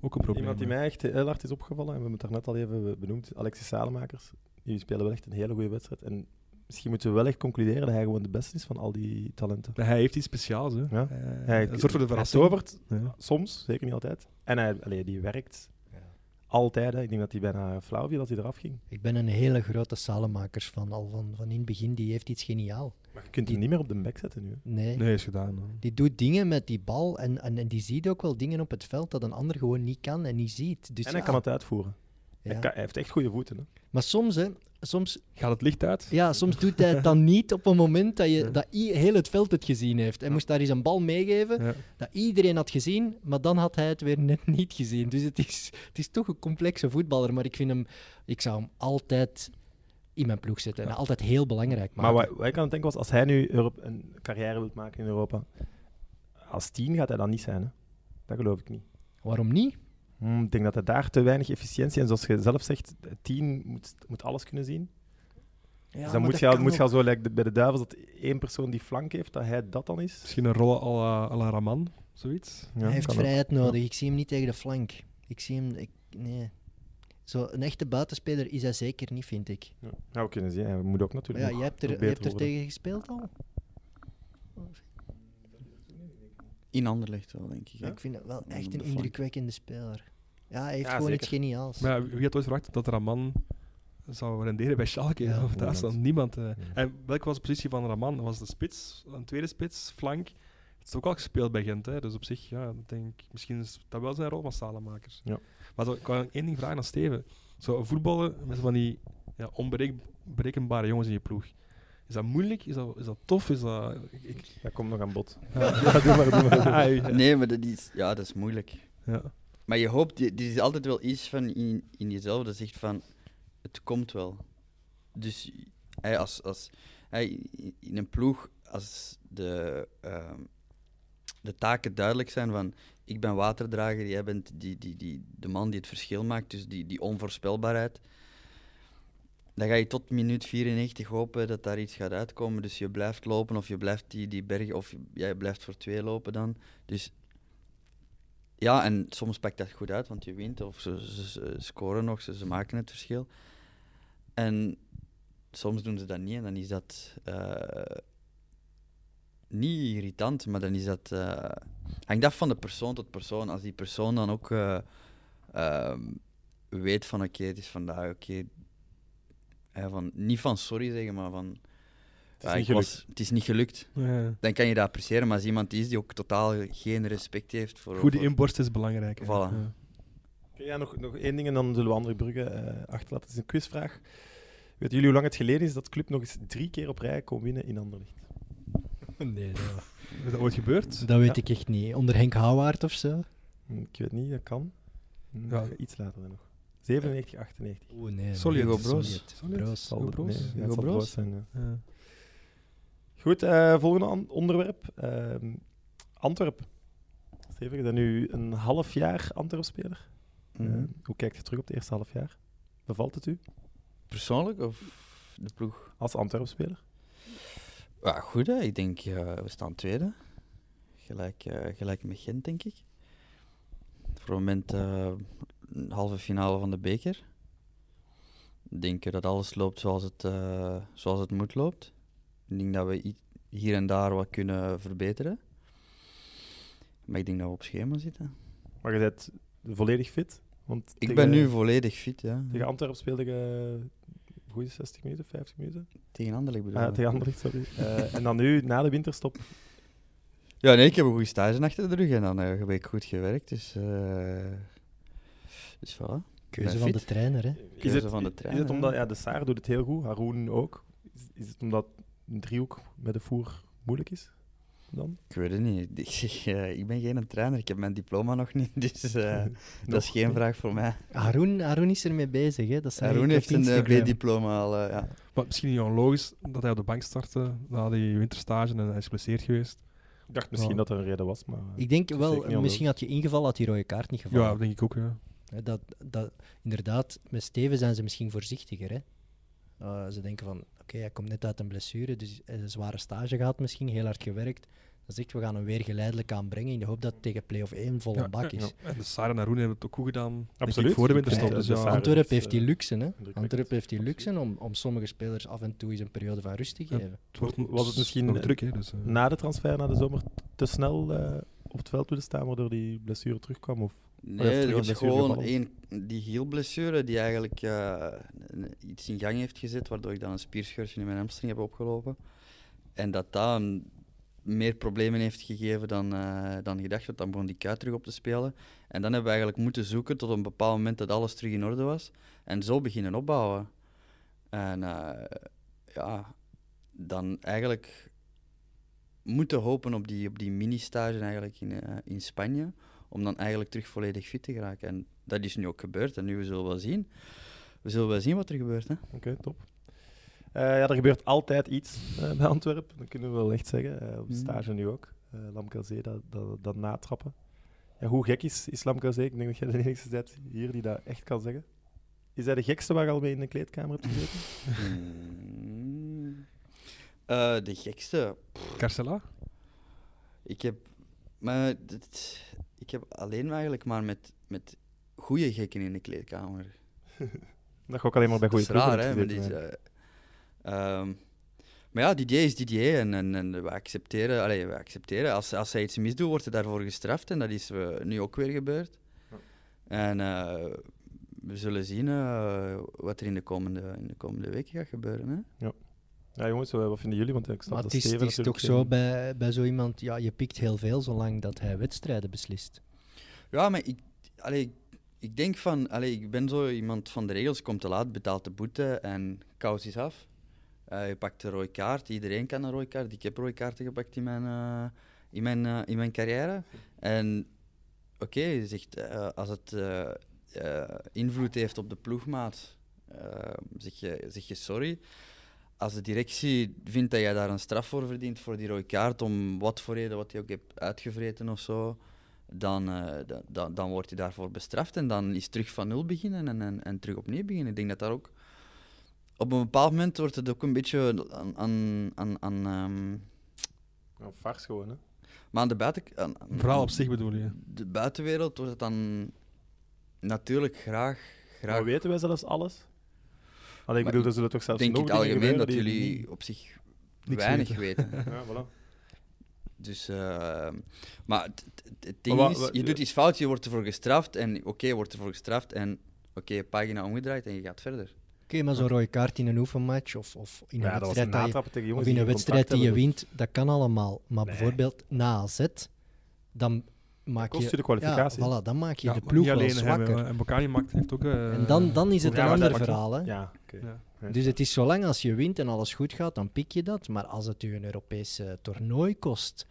C: Ook een probleem.
B: Iemand die mij echt heel hard is opgevallen, en we hebben het daarnet al even benoemd, Alexis Salemakers. Die spelen wel echt een hele goede wedstrijd. En misschien moeten we wel echt concluderen dat hij gewoon de beste is van al die talenten.
C: Hij heeft iets speciaals, hè.
B: Ja.
C: Uh,
B: hij,
C: een soort van de verrassing.
B: Hij tovert, ja. soms, zeker niet altijd. En hij, allee, die werkt altijd. Hè. Ik denk dat hij bijna flauw viel als hij eraf ging.
E: Ik ben een hele grote Salemakers van al van, van in het begin. Die heeft iets geniaal.
B: Maar je kunt die, hem niet meer op de back zetten nu.
E: Nee.
C: Nee, is gedaan. Hè.
E: Die doet dingen met die bal en, en, en, die ziet ook wel dingen op het veld dat een ander gewoon niet kan en niet ziet. Dus
B: en hij
E: ja.
B: kan het uitvoeren.
E: Ja.
B: Hij, kan, hij, heeft echt goede voeten. Hè.
E: Maar soms, hè, soms,
C: Gaat het licht uit?
E: ja, soms doet hij het dan niet op een moment dat, je, dat i- heel het veld het gezien heeft. Hij moest daar eens een bal meegeven
C: Ja.
E: dat iedereen had gezien, maar dan had hij het weer net niet gezien. Dus het is, het is toch een complexe voetballer, maar ik vind hem, ik zou hem altijd in mijn ploeg zetten en altijd heel belangrijk maken.
B: Maar wat, wat ik aan het denken was, als hij nu Europe, een carrière wil maken in Europa, als tien gaat hij dan niet zijn. Hè? Dat geloof ik niet.
E: Waarom niet?
B: Hmm, ik denk dat hij daar te weinig efficiëntie en zoals je zelf zegt, tien moet, moet alles kunnen zien.
E: Ja,
B: dus dan moet je, al, moet je al zo, like de- bij de Duivels, dat één persoon die flank heeft, dat hij dat dan is.
C: Misschien een rol à la, à la Raman, zoiets.
B: Ja,
E: hij heeft
B: ook.
E: vrijheid nodig. Ik zie hem niet tegen de flank. Ik zie hem... Ik, nee. Zo, een echte buitenspeler is hij zeker niet, vind ik.
B: Ja, we kunnen zien. Hij moet ook
E: Maar
B: natuurlijk
E: ja, je hebt er, je hebt er tegen gespeeld al?
D: In Anderlecht wel, denk ik.
B: Ja?
E: Ik vind het wel echt een indrukwekkende speler. Ja, hij heeft
B: Ja,
E: gewoon
B: zeker.
E: iets geniaals.
C: Maar ja, wie had ooit verwacht dat Raman zou renderen bij Schalke?
E: Ja,
C: of Duitsland? Niemand. eh.
B: Ja.
C: En welke was de positie van Raman? Dat was de spits, een tweede spits, flank. Het is ook al gespeeld bij Gent, hè? dus op zich, ja, ik denk misschien is dat wel zijn rol van Salemakers.
B: Ja.
C: Maar zo, ik wou één ding vragen aan Steven. Zo voetballen met van die ja, onberekenbare jongens in je ploeg. Is dat moeilijk? Is dat, is dat tof? Is dat... Ik,
B: Dat komt nog aan bod. [LAUGHS]
C: ja.
B: Ja, doe maar, doe maar.
C: Ah, ja.
D: Nee, maar dat is, ja, dat is moeilijk.
C: Ja.
D: Maar je hoopt, er is altijd wel iets van in, in jezelf dat zegt van, het komt wel. Dus hij als, als, hij in een ploeg, als de, ehm, de taken duidelijk zijn van, ik ben waterdrager, jij bent die, die, die, de man die het verschil maakt, dus die, die onvoorspelbaarheid. Dan ga je tot minuut 94 hopen dat daar iets gaat uitkomen. Dus je blijft lopen of je blijft die, die bergen, of jij blijft voor twee lopen dan. Dus ja, en soms pakt dat goed uit, want je wint of ze scoren nog, ze, ze maken het verschil. En soms doen ze dat niet en dan is dat eh, niet irritant, maar dan is dat. eh hangt af van de persoon tot persoon. Als die persoon dan ook eh, ehm, weet van oké, het is vandaag oké. van, niet van sorry zeggen, maar van.
B: Het is
D: ja,
B: niet
D: was- het is niet gelukt
C: Ja.
D: dan kan je dat appreciëren. Maar als iemand is die ook totaal geen respect heeft voor.
C: Goede
D: voor-
C: inborst is belangrijk.
D: Voilà.
C: Ja.
B: Oké, Ja, nog, nog één ding en dan zullen we andere bruggen eh, achterlaten. Het is een quizvraag. Weten jullie hoe lang het geleden is dat club nog eens drie keer op rij kon winnen in Anderlecht? [LAUGHS]
E: Nee, dat,
C: Is dat ooit gebeurd?
E: dat weet
B: Ja.
E: ik echt niet. Onder Henk Houwaard of zo?
B: Ik weet niet, dat kan.
C: Ja.
B: Iets later dan nog. 97, 98.
E: Oeh, nee.
C: Solid. Hugo
D: Broos.
E: solid. Broos.
B: Zal
C: Hugo
B: het-
C: Broos?
B: nee,
D: Hugo Broos?
B: Zijn, ja.
C: Ja.
B: Goed, eh, volgende onderwerp. Ehm Antwerp. Steven, je bent nu een half jaar Antwerp-speler.
D: Mhm.
B: Eh, hoe kijkt je terug op het eerste half jaar? Bevalt het u
D: Persoonlijk of de ploeg?
B: als Antwerp-speler?
D: Ja, goed, hè. ik denk eh, we staan tweede. Gelijk, eh, gelijk met Gent, denk ik. Voor het moment eh, een halve finale van de beker. Ik denk dat alles loopt zoals het, zoals het moet loopt. Ik denk dat we hier en daar wat kunnen verbeteren. Maar ik denk dat we op schema zitten.
B: Maar je bent volledig fit. Want
D: Ik
B: tegen-
D: ben nu volledig fit, ja.
B: Tegen Antwerp speelde je goede 60 minuten, 50 minuten.
D: Tegen Anderlecht bedoel
B: Ah,
D: ik.
B: tegen Anderlecht, sorry. Eh, en dan nu, na de winterstop.
D: Ja, nee, ik heb een goede stage achter de rug en dan eh, heb ik goed gewerkt. Dus, eh dus voilà.
E: Keuze van de trainer, hè?
B: Is
D: Keuze
B: het,
D: van de
B: is
D: trainer,
B: het omdat, ja, de Saar doet het heel goed, Haroon ook. Is, is het omdat een driehoek met de voer moeilijk is? Dan?
D: Ik weet het niet. Ik, zeg, eh, ik ben geen trainer, ik heb mijn diploma nog niet, [LAUGHS] dus eh, [LAUGHS] dat is geen vraag voor mij.
E: Haroon, Haroon is ermee bezig, hè? Dat
D: Haroon heeft een eh. B-diploma al, eh, ja.
C: Maar misschien niet onlogisch dat hij op de bank startte na die winterstage en hij is geblesseerd geweest.
B: Ik dacht misschien dat er een reden was, maar...
E: Ik denk wel, misschien had je ingevallen, had die rode kaart niet gevallen.
C: Ja, denk ik ook. Ja.
E: Hè, Dat, dat, inderdaad, met Steven zijn ze misschien voorzichtiger. Hè? Eh, ze denken van, oké, hij komt net uit een blessure, dus hij heeft een zware stage gehad misschien, heel hard gewerkt. Dan zegt we gaan hem weer geleidelijk aanbrengen in de hoop dat het tegen play-off 1 vol een bak is.
C: Ja. En de Sara en hebben het ook goed gedaan.
B: Absoluut.
C: Voor de winterstop.
B: Ja,
C: Dus
B: Sara-
E: Antwerpen heeft die
B: eh,
E: luxe, hè? Antwerpen heeft die luxe om, om sommige spelers af en toe eens een periode van rust te
C: Ja.
E: geven.
C: het wordt
B: Was het misschien,
C: nog
B: eh,
C: druk, hè? Dus, eh,
B: Na de transfer naar de zomer te snel eh, op het veld willen staan, waardoor die blessure terugkwam? Of?
D: Nee,
B: terug
D: er was gewoon één, die hielblessure die eigenlijk iets in gang heeft gezet, waardoor ik dan een spierscheursje in mijn hamstring heb opgelopen. En dat dat meer problemen heeft gegeven dan, eh, dan gedacht, want dan begon die kuit terug op te spelen. En dan hebben we eigenlijk moeten zoeken tot een bepaald moment dat alles terug in orde was. En zo beginnen opbouwen. En eh, ja, dan eigenlijk moeten hopen op die, op die mini-stage eigenlijk in, eh, in Spanje om dan eigenlijk terug volledig fit te geraken. En dat is nu ook gebeurd en nu we zullen wel zien. We zullen wel zien wat er gebeurt. Hè?
B: Oké, top. Eh, ja, er gebeurt altijd iets eh, bij Antwerpen, dat kunnen we wel echt zeggen. Eh, op de
D: Mm.
B: stage nu ook. Uh, Lamkelzee, dat, dat, dat natrappen. Ja, hoe gek is, is Lamkelzee? Ik denk dat jij de enige bent hier die dat echt kan zeggen. Is hij de gekste waar je al mee in de kleedkamer hebt gezeten? [LAUGHS]
D: Hmm. Eh, de gekste.
C: Carcela?
D: Ik heb, maar dit- ik heb alleen eigenlijk maar met, met goede gekken in de kleedkamer. [LAUGHS]
B: Dat ga ik alleen maar bij goede ploegen
D: Maar, eh, ehm, maar ja, Didier is Didier en, en, en we accepteren. We accepteren. Als, als hij iets misdoet, wordt hij daarvoor gestraft en dat is eh, nu ook weer gebeurd.
B: Ja.
D: En eh, we zullen zien wat er in de, komende, in de komende weken gaat gebeuren. Hè?
B: hè. Ja, jongens, wat vinden jullie? Want ik snap
E: Maar
B: dat
E: het is,
B: Steven
E: het is toch zo bij, bij zo iemand, ja, je pikt heel veel zolang dat hij wedstrijden beslist.
D: Ja, maar ik, allee, ik, denk van, allee, ik ben zo iemand van de regels, komt te laat, betaalt de boete en kous is af. Eh, je pakt een rode kaart, iedereen kan een rode kaart. Ik heb rode kaarten gepakt in mijn, eh, in mijn, eh, in mijn carrière. En oké, je zegt, eh, als het invloed heeft op de ploegmaat, zeg, je, zeg je sorry. Als de directie vindt dat jij daar een straf voor verdient voor die rode kaart, om wat voor reden, wat je ook hebt uitgevreten of zo, dan, eh, da- da- dan wordt hij daarvoor bestraft en dan is terug van nul beginnen en, en, en terug opnieuw beginnen. Ik denk dat daar ook op een bepaald moment wordt het ook een beetje aan. aan, aan, aan ehm,
B: Ja, vars gewoon, hè.
D: maar aan de buiten. Aan, aan-
C: Een verhaal op zich bedoel je?
D: De buitenwereld wordt het dan natuurlijk graag. graag
B: Maar weten wij zelfs alles? Allee, ik bedoel,
D: ik
B: er zullen toch zelfs
D: denk in
B: nog
D: het
B: dingen
D: algemeen dat
B: gebeuren
D: jullie
B: niet-
D: op zich
C: niks
D: weinig
C: weten.
D: weten. [LAUGHS]
B: Ja, voilà.
D: Dus, eh, maar het, ding
B: Maar
D: is, je doet iets fout, je wordt ervoor gestraft en oké, je wordt ervoor gestraft en oké, pagina omgedraaid en je gaat verder.
E: Oké, maar zo'n rode kaart in een oefenmatch of, of in een
B: Ja, dat was een
E: wedstrijd, dat je,
B: natrappen tegen
E: of
B: jongens
E: in
B: die
E: een wedstrijd die je wint, dat kan allemaal. Maar
B: Nee.
E: bijvoorbeeld na AZ, dan maak
B: kost
E: je...
B: je de kwalificatie.
E: Ja, voilà, dan maak je
C: Ja,
E: de ploeg
C: niet
E: wel
C: alleen
E: zwakker.
C: En Bocani maakt, heeft ook... eh,
E: en dan, dan is het een ander verhaal. Hè?
B: Ja.
E: Dus het is zolang als je wint en alles goed gaat, dan pik je dat. Maar als het je een Europees eh, toernooi kost,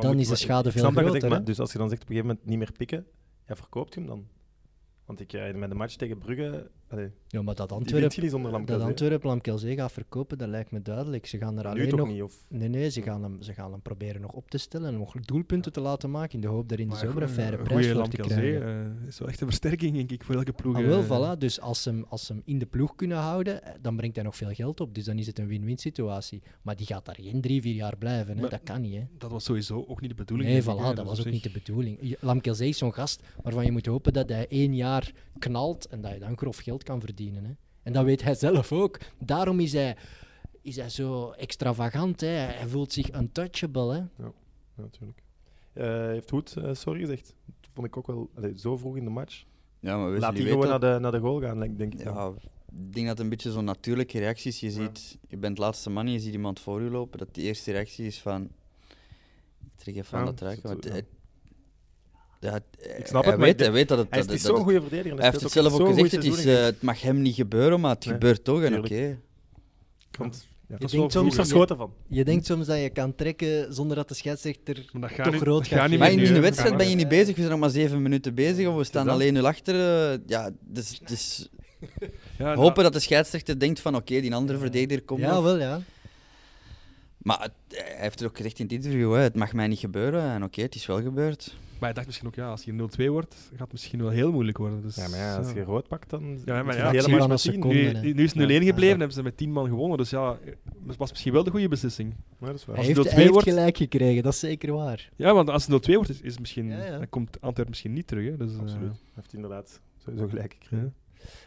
E: dan is de schade
B: ik
E: veel groter,
B: zegt, maar
E: hè?
B: dus als je dan zegt op een gegeven moment niet meer pikken, ja, verkoopt je hem dan? Want ik eh, met de match tegen Brugge, allee,
E: ja, maar dat
B: die wint
E: Antwerp,
B: je niet zonder
E: dat
B: Lamkelzee.
E: Gaat verkopen, dat lijkt me duidelijk. Ze gaan er
B: Nu
E: alleen
B: toch
E: nog...
B: niet? Of...
E: Nee, nee, ze gaan, hem, ze gaan hem proberen nog op te stellen en nog doelpunten te laten maken in de hoop er in de zomer een faire
C: goeie
E: prijs voor te krijgen.
C: eh, is wel echt een versterking, denk ik, voor elke ploeg.
E: Ah, wel,
C: eh.
E: voilà. Dus als ze, hem, als ze hem in de ploeg kunnen houden, eh, dan brengt hij nog veel geld op. Dus dan is het een win-win situatie. Maar die gaat daar geen drie, vier jaar blijven. Hè.
C: Maar-
E: Dat kan niet. Hè.
C: Dat was sowieso ook niet de bedoeling.
E: Nee,
C: ik,
E: voilà, dat was ook niet de bedoeling. Lamkelzee is zo'n gast waarvan je moet hopen dat hij één jaar knalt en dat je dan grof geld kan verdienen. Hè. En dat weet hij zelf ook. Daarom is hij, is hij zo extravagant. Hè. Hij voelt zich untouchable. Hè.
B: Ja, natuurlijk. Eh, heeft Hoed eh, sorry gezegd. Dat vond ik ook wel allee, zo vroeg in de match.
D: Ja, maar we
B: Laat die gewoon naar de, naar de goal gaan, denk ik. dan.
D: Ja, ik denk dat het een beetje zo'n natuurlijke reactie is. Je
B: Ja.
D: ziet, je bent laatste man, je ziet iemand voor je lopen. Dat de eerste reactie is van, trek even aan dat
B: zo-
D: Want
B: ja.
D: Hij- ja, het-
B: Ik snap
D: hij
B: het, maar
D: weet, hij weet dat het...
B: Hij is, zo'n goede verdediger. en
D: hij heeft het zelf ook gezegd, het, is, eh, het mag hem niet gebeuren, maar het
B: Nee,
D: gebeurt toch en oké.
B: Want, ja,
E: Je denkt soms-
B: verschoten van.
E: Je denkt soms dat je kan trekken zonder dat de scheidsrechter
C: Maar dat gaat
E: toch
C: niet-
E: rood
C: dat
E: gaat geven.
D: Maar in
C: nu,
D: de wedstrijd ben je niet bezig, we zijn nog maar zeven minuten bezig of we staan alleen 0 achter. eh, Ja, dus, dus [LAUGHS]
C: Ja,
D: hopen dat de scheidsrechter denkt van oké, die andere verdediger komt
E: Ja,
D: nog.
E: wel ja.
D: Maar het- hij heeft het ook gezegd in het interview, hè, het mag mij niet gebeuren. En oké, het is wel gebeurd.
C: Maar hij dacht misschien ook, ja, als je 0-2 wordt, gaat het misschien wel heel moeilijk worden. Dus,
B: Ja, maar ja, als je rood pakt, dan...
C: Ja, maar
B: is
C: ja,
B: helemaal met
E: een
B: tien.
E: seconde.
C: nu, nu is het 0-1
B: Ja.
C: gebleven,
E: Ja.
C: hebben ze met 10 man gewonnen. Dus ja, het was misschien wel de goede beslissing.
B: Ja, dat is waar.
E: Hij heeft, hij
C: 0-2
E: heeft
C: wordt-
E: gelijk gekregen, dat is zeker waar.
C: Ja, want als het 0-2 wordt, is, is misschien,
E: Ja, ja.
C: dan komt Antwerpen misschien niet terug. Hè. Dus, eh,
B: Absoluut. Hij heeft inderdaad sowieso gelijk gekregen.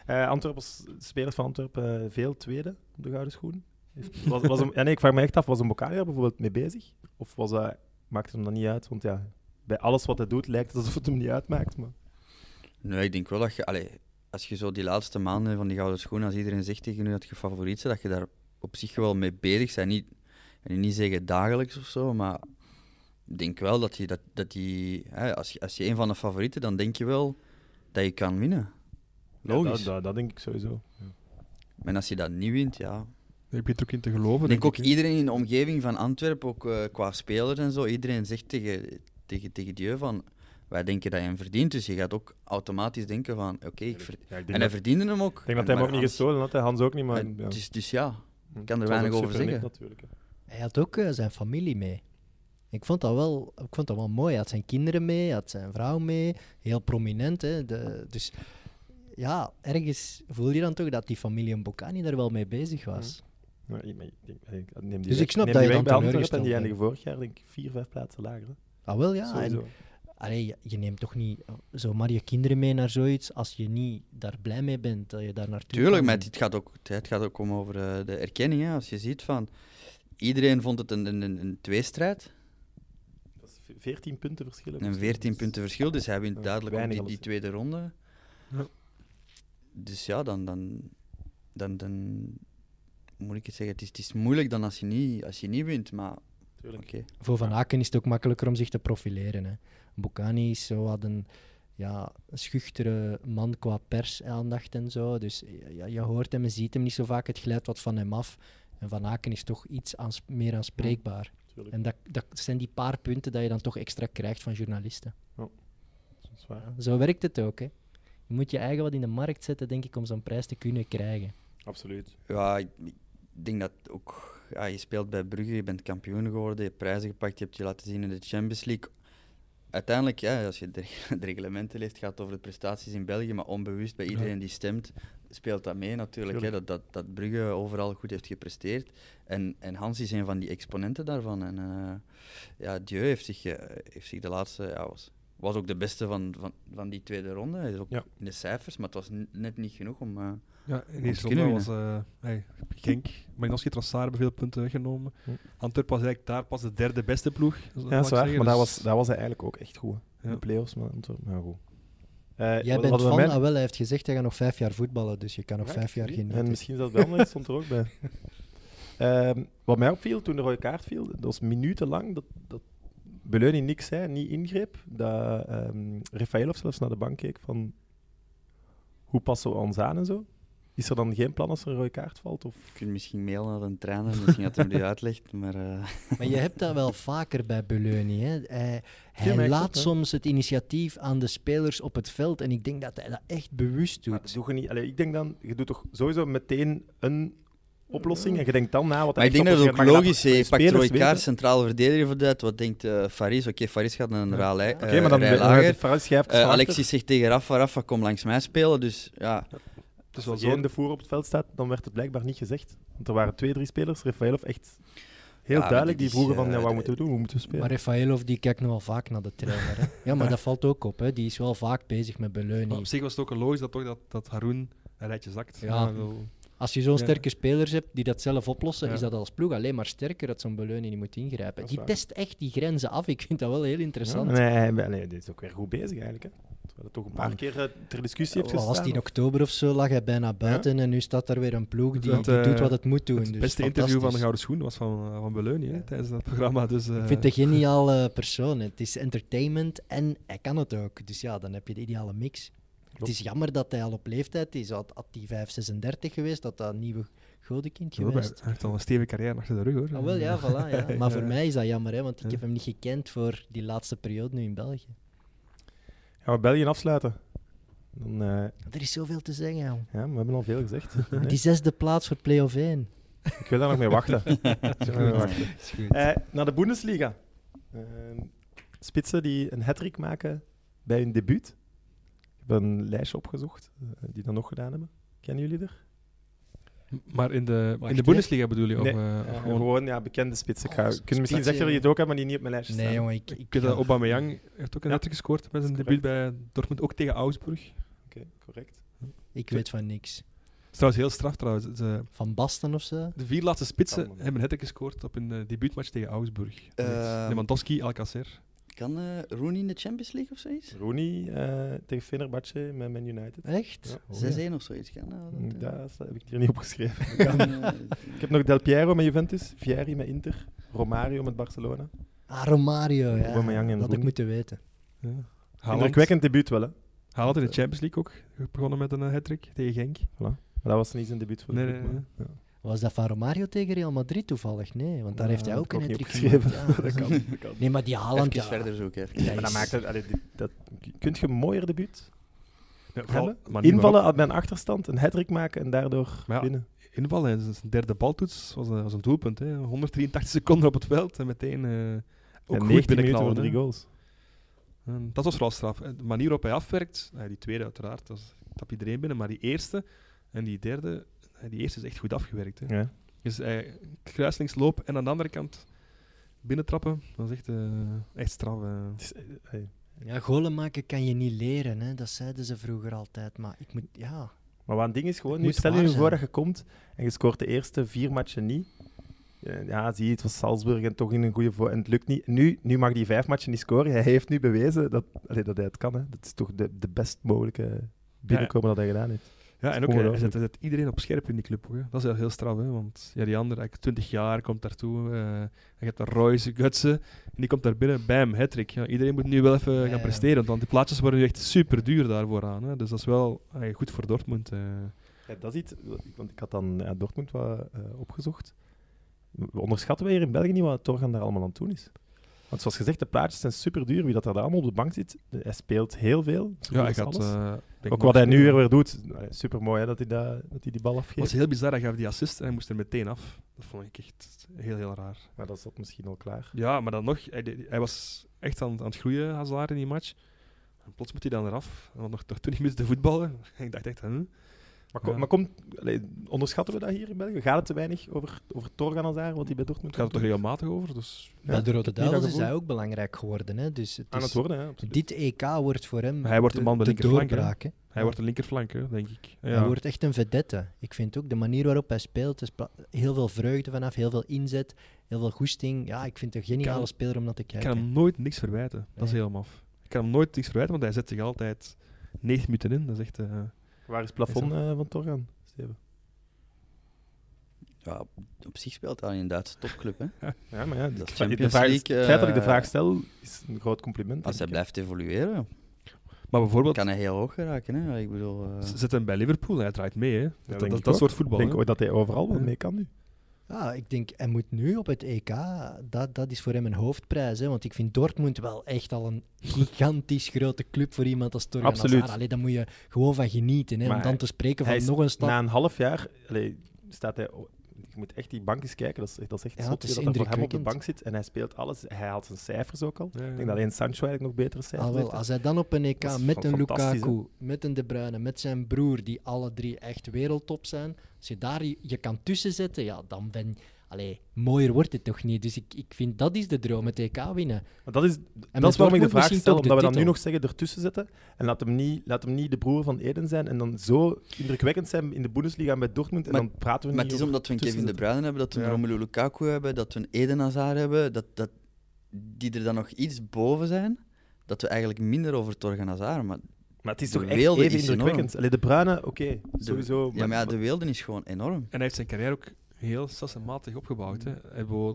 B: Eh Antwerpen, als spelers van Antwerpen, eh, veel tweede op de gouden schoen. Heeft- Was, was hem, [LAUGHS] ja, nee, ik vraag me echt af, was een Bokali daar bijvoorbeeld mee bezig? Of was hij, maakt het hem dan niet uit? Want ja, bij alles wat hij doet lijkt het alsof het hem niet uitmaakt. Maar...
D: Nee, ik denk wel dat je... Allee, als je zo die laatste maanden van die gouden schoen, als iedereen zegt tegen je dat je favoriet bent, dat je daar op zich wel mee bezig bent. Niet, en niet zeggen dagelijks of zo, maar ik denk wel dat je... Dat, dat die, hè, als, je als je een van de favorieten, dan denk je wel dat je kan winnen.
B: Ja,
D: Logisch.
B: dat, dat, dat denk ik sowieso. Ja.
D: En als je dat niet wint, ja...
C: Daar heb je er ook in te geloven.
D: Ik denk ook
C: hè.
D: iedereen in de omgeving van Antwerpen, ook eh, qua spelers en zo, iedereen zegt tegen, tegen, tegen Dieu van... Wij denken dat je hem verdient, dus je gaat ook automatisch denken van... Oké, ik ver-
B: Ja, ik denk
D: En hij
B: dat,
D: verdiende hem ook.
B: ik denk dat hij hem ook niet
D: Hans-
B: gestolen had, hè. Hans ook niet, maar...
D: en
B: ja.
D: Dus, dus ja,
B: Hm.
D: kan er weinig over zeggen.
B: net natuurlijk. hè.
E: Hij had ook eh, zijn familie mee. Ik vond, dat wel, ik vond dat wel mooi. Hij had zijn kinderen mee, hij had zijn vrouw mee. Heel prominent. Hè. De, dus ja, ergens voel je dan toch dat die familie Mbokani daar wel mee bezig was.
B: Ja, ik, maar ik denk, ik neem die
E: Dus
B: weg-
E: ik snap
B: neem
E: dat
B: die
E: je
B: weg
E: dan
B: bij Antwerpen en die eindigen vorig jaar denk ik vier, vijf plaatsen lager. Hè.
E: Ah, wel ja. En, allee, je- je neemt toch niet eh, zomaar je kinderen mee naar zoiets als je niet daar blij mee bent dat je daar naartoe
D: Tuurlijk,
E: kan.
D: maar het gaat ook, het gaat ook om over eh, de erkenning. Hè. Als je ziet van... Iedereen vond het een, een, een, een tweestrijd.
B: Dat is ve- 14 punten verschillen.
D: Een 14 punten verschil, dus hij wint duidelijk die, die tweede ronde.
C: Ja.
D: Dus ja, dan, dan, dan, dan moet ik het zeggen, het is, het is moeilijk dan als je niet, als je niet wint, maar
E: Voor Van Aken is het ook makkelijker om zich te profileren. Hè. Bocani is zo wat een ja, schuchtere man qua persaandacht en zo. Dus ja, je hoort hem en ziet hem niet zo vaak. Het glijdt wat van hem af. En Van Aken is toch iets aans- meer aanspreekbaar. En dat, dat zijn die paar punten dat je dan toch extra krijgt van journalisten.
B: Dat is waar.
E: Ja, zo werkt het ook. Hè. Je moet je eigen wat in de markt zetten, denk ik, om zo'n prijs te kunnen krijgen.
B: Absoluut.
D: Ja, ik denk dat ook, ja, je speelt bij Brugge, je bent kampioen geworden, je hebt prijzen gepakt, je hebt je laten zien in de Champions League. Uiteindelijk, ja, als je de, [LAUGHS] de reglementen leest, gaat het over de prestaties in België, maar onbewust bij iedereen die stemt, speelt dat mee natuurlijk. Hè, dat, dat, dat Brugge overal goed heeft gepresteerd. En, en Hans is een van die exponenten daarvan. En uh, ja, Dieu heeft zich, uh, heeft zich de laatste, ja, was, was ook de beste van, van, van die tweede ronde. Hij is ook in de cijfers, maar het was net niet genoeg om... Uh,
C: Ja, in
D: te
C: eerste ronde was uh, hey, Genk, Magnoski, Trossard hebben veel punten weggenomen.
B: Hm.
C: Antwerpen was eigenlijk daar pas de derde beste ploeg.
B: Ja, dat is waar. Maar daar was, daar was hij eigenlijk ook echt goed.
C: Ja.
B: de play-offs, maar Antwerpen, maar goed. Eh,
E: Jij
B: wat
E: bent van, ah, wel, hij heeft gezegd, hij gaat nog vijf jaar voetballen, dus je kan nog
B: Ja,
E: vijf jaar genieten.
B: En misschien dat wel nog stond er ook bij. [LAUGHS] Ehm, wat mij opviel toen de rode kaart viel, dat was minutenlang dat, dat Beleuni niks zei, niet ingreep. Dat ehm Rafaelov zelfs naar de bank keek van hoe passen we ons aan en zo. Is er dan geen plan als er een rode kaart valt? Of?
D: Je kunt misschien mailen naar een trainer, misschien dat hij die [LAUGHS] uitlegt, maar... eh,
E: Maar je hebt dat wel [LAUGHS] vaker bij Beleuni. Hè. Hij, laat soms het initiatief aan de spelers op het veld en ik denk dat hij dat echt bewust
B: Maar
E: doet.
B: doe je niet, allee, ik denk dan, je doet toch sowieso meteen een oplossing en je denkt dan na wat
D: Maar ik denk dat het ook logisch is. Je pakt
B: spelers
D: rode kaart, centrale verdediger voor dat. Wat denkt eh Faris? Oké, Faris gaat naar een
B: Ja.
D: raal,
B: Oké, maar dan
D: rij
B: ben
D: lager.
B: je vooruit schijft.
D: Eh, Alexis zegt tegen Rafa, Rafa, kom langs mij spelen. Dus ja,
C: is
B: Als
C: wel zo.
B: geen de voer op het veld staat, dan werd het blijkbaar niet gezegd. Want er waren twee, drie spelers, Rafaelov echt heel
D: maar
B: duidelijk, die vroegen van,
D: eh,
B: ja, wat
D: de-
B: moeten we doen, hoe moeten we spelen?
E: Maar Rafaelov die kijkt nogal vaak naar de trainer. Hè. [LAUGHS] Ja, maar dat valt ook op. Hè. Die is wel vaak bezig met
C: Maar
E: Beleuni.
C: op zich was het ook een logisch dat, toch dat, dat Haroun een rijtje zakt.
E: Ja.
C: wel-
E: Als je zo'n sterke spelers hebt die dat zelf oplossen, is dat als ploeg alleen maar sterker dat zo'n Beleuni niet moet ingrijpen. Die
B: waar.
E: test echt die grenzen af. Ik vind dat wel heel interessant.
B: nee, nee, dit is ook weer goed bezig eigenlijk. Hè. Terwijl het toch een paar keer eh, ter discussie heeft
E: was
B: gestaan.
E: die in oktober of zo, lag hij bijna buiten en nu staat er weer een ploeg die,
C: eh,
E: doet wat het moet doen.
C: Het
E: dus
C: beste interview van de. Gouden Schoen was van, uh, van Beleuni hè, tijdens dat programma. Dus, eh,
E: Ik vind het een [LAUGHS] geniale persoon. Het is entertainment en hij kan het ook. Dus ja, dan heb je de ideale mix. Het is jammer dat hij al op leeftijd is. Had, had hij 5, 36 geweest, dat dat een nieuwe godenkind
C: ja, hij
E: geweest.
C: heeft al een stevige carrière achter de rug hoor.
E: Ah, wel, ja, voilà, ja. [LAUGHS] Maar voor mij is dat jammer, hè, want ik heb hem niet gekend voor die laatste periode nu in België.
B: Gaan we België afsluiten? Dan, eh,
E: Er is zoveel te zeggen, joh.
B: ja, we hebben al veel gezegd. [LAUGHS] Nee,
E: Die zesde plaats voor play-off 1.
B: Ik wil daar nog mee [LAUGHS] wachten.
E: Is goed.
B: Eh, naar de Bundesliga. Eh, spitsen die een hat maken bij hun debuut. Ik heb een lijstje opgezocht uh, die dat nog gedaan hebben. Kennen jullie er?
C: Maar in de, in de Bundesliga bedoel je?
B: Nee,
C: of,
B: uh, uh, gewoon... gewoon ja, bekende spitsen. Ik ga, kun misschien zeggen dat je het ook hebt, maar die niet op mijn lijstje
E: nee,
B: staan.
E: Jongen, ik,
C: ik weet dat Aubameyang heeft ook een ja. gescoord met zijn debuut bij Dortmund, ook tegen Augsburg.
B: Oké, okay, correct.
E: Ik weet van niks.
C: Het is trouwens heel straf trouwens. De,
E: van Basten of zo?
C: De vier laatste spitsen hebben een hat gescoord op een uh, debuutmatch tegen Augsburg. Uh, Lewandowski, Alcacer.
D: Kan uh, Rooney in de Champions League of zoiets?
B: Rooney uh, tegen
E: Fenerbahce
B: met Man United.
E: Echt?
D: Ja. 6-1 of zoiets kan
B: dat? Dat, dat heb ik hier niet opgeschreven. [LAUGHS] ik heb nog Del Piero met Juventus, Vieri met Inter, Romario met Barcelona.
E: Ah, Romario, ja. Dat had ik moeten weten.
B: Ja. Indrukwekkend debuut wel, hè?
C: Haaland in de Champions League ook. Begonnen met een hat-trick tegen Genk.
B: Voilà. Maar dat was niet zijn debuut voor de
C: nee, nee, nee.
B: Ja.
E: Was dat van Romario tegen Real Madrid toevallig? Nee, want daar
B: ja,
E: heeft hij ook een
B: hat
E: geschreven.
B: Ja, [LAUGHS] dat, kan, dat kan.
E: Nee, maar die Haaland...
D: Even
E: ja,
D: verder zoeken. Even.
B: Ja, maar dat maakt het... Allee, dat, kunt je een mooier debuut
C: ja,
B: hebben? Invallen met een achterstand, een hat maken en daardoor
C: ja,
B: winnen.
C: Invallen en zijn derde baltoets was een, was een doelpunt. Hè. 183 seconden op het veld en meteen uh, ook
B: en
C: goed
B: 19 minuten drie goals.
C: En dat was vooral straf. De manier waarop hij afwerkt, die tweede uiteraard, dat tap iedereen binnen, maar die eerste en die derde, die eerste is echt goed afgewerkt. Hè.
B: Ja.
C: Dus uh, kruislingsloop en aan de andere kant binnentrappen, dat is echt, uh, echt straf. Uh.
B: Is, hey.
E: Ja, golen maken kan je niet leren, hè. dat zeiden ze vroeger altijd. Maar ik moet, ja.
B: Maar wat een ding is gewoon, nu stel je je voor dat je komt en je scoort de eerste vier matchen niet. Ja, zie je, het was Salzburg en toch in een goede voor en het lukt niet. Nu, nu mag die vijf matchen niet scoren. Hij heeft nu bewezen dat, allee, dat hij het kan. Hè. Dat is toch de, de best mogelijke binnenkomen ja, dat hij gedaan heeft.
C: Ja, en ook hij zet, zet, iedereen op scherp in die club. Ook, hè. Dat is heel, heel straf, hè, want ja, die andere, 20 jaar, komt daartoe. Uh, je hebt daar Royce, Gutsen, en die komt daar binnen, bam, hattrick. Ja, iedereen moet nu wel even ja, gaan presteren, want die plaatjes worden nu echt super duur daarvoor aan. Hè. Dus dat is wel uh, goed voor Dortmund. Uh.
B: Ja, dat is iets, want ik had dan ja, Dortmund wat opgezocht. We onderschatten we hier in België niet wat Torgan daar allemaal aan het doen is. Want zoals gezegd, de plaatjes zijn super duur. Wie dat daar allemaal op de bank zit, hij speelt heel veel.
C: Ja, hij gaat, uh,
B: Ook wat hij nu weer weer doet, super mooi hè, dat, hij da, dat hij die bal afgeeft.
C: Het was heel bizar, hij gaf die assist en hij moest er meteen af. Dat vond ik echt heel, heel raar.
B: Maar dat zat misschien al klaar.
C: Ja, maar dan nog, hij, hij was echt aan, aan het groeien, Hazard, in die match. En plots moet hij dan eraf. Want nog, nog 20 minuten te voetballen. [LAUGHS] ik dacht echt, hm?
B: Maar, kom, ja. maar komt, allee, onderschatten we dat hier in België? Gaat het te weinig over, over Torgan als daar, wat hij bij Dortmund
C: gaat? het toch regelmatig over? Dus,
E: ja, bij de Rode Duivels is hij ook belangrijk geworden. Hè? Dus het
B: Aan het worden, ja,
E: Dit EK wordt voor hem
C: hij wordt de, man de,
E: de
C: linkerflank.
E: doorbraak. Hè?
C: Hij wordt de linkerflank, hè, denk ik.
E: Ja. Hij wordt echt een vedette. Ik vind ook de manier waarop hij speelt, is heel veel vreugde vanaf, heel veel inzet, heel veel goesting. Ja, ik vind het een geniale
C: kan,
E: speler om naar te kijken.
C: Ik kan hem nooit niks verwijten. Dat nee. is helemaal af. Ik kan hem nooit niks verwijten, want hij zet zich altijd 90 minuten in. Dat is echt... Uh,
B: Waar is het plafond uh, van Torgan? Steven?
D: Ja, op zich speelt hij in een Duitse topclub. Hè? [LAUGHS]
B: ja, maar ja,
D: dat
B: de, de vraag,
D: League,
B: het feit dat ik de vraag stel, is een groot compliment.
D: Als hij blijft evolueren,
C: maar bijvoorbeeld,
D: kan hij heel hoog geraken. Hè? Ik bedoel, uh...
C: Zet hem bij Liverpool, hij draait mee. Hè?
B: Ja,
C: dat
B: dat,
C: dat, dat soort voetbal.
B: Ik denk dat hij overal wel mee kan nu.
E: Ja, ik denk, hij moet nu op het EK, dat, dat is voor hem een hoofdprijs. Hè? Want ik vind Dortmund wel echt al een gigantisch grote club voor iemand als Torgan
B: Absoluut.
E: Hazard. Allee, daar moet je gewoon van genieten. Hè? Om dan te spreken van nog een stap.
B: Na een half jaar allee, staat hij... Je moet echt die bank eens kijken, dat is, dat is echt
E: ja,
B: zot,
E: is
B: dat hij voor hem op de bank zit en hij speelt alles. Hij haalt zijn cijfers ook al.
C: Ja, ja.
B: Ik denk dat alleen Sancho eigenlijk nog betere cijfers
E: Ah, wel,
B: heeft.
E: als hij dan op een EK met een Lukaku, met een De Bruyne, met zijn broer, die alle drie echt wereldtop zijn, als je daar je, je kan tussen zetten, ja, dan ben Allee, mooier wordt het toch niet? Dus ik, ik vind dat is de droom, het EK winnen.
B: Maar dat is,
E: En
B: dat is waarom ik de vraag stel, omdat we dan nu nog zeggen ertussen zetten en laat hem, niet, laat hem niet de broer van Eden zijn en dan zo indrukwekkend zijn in de Bundesliga en bij Dortmund en
D: Maar-
B: dan praten we
D: Maar
B: niet
D: het is
B: over
D: omdat we een Kevin De. Bruyne hebben, dat we een
B: Ja.
D: Romelu Lukaku hebben, dat we een Eden Hazard hebben, dat, dat, die er dan nog iets boven zijn, dat we eigenlijk minder over Torgan Hazard, maar
B: Maar het is
D: De
B: toch echt even indrukwekkend. Allee, de Bruyne, oké, sowieso.
D: ja, maar ja, de weelde is gewoon enorm.
C: En hij heeft zijn carrière ook heel systematisch opgebouwd. Hè.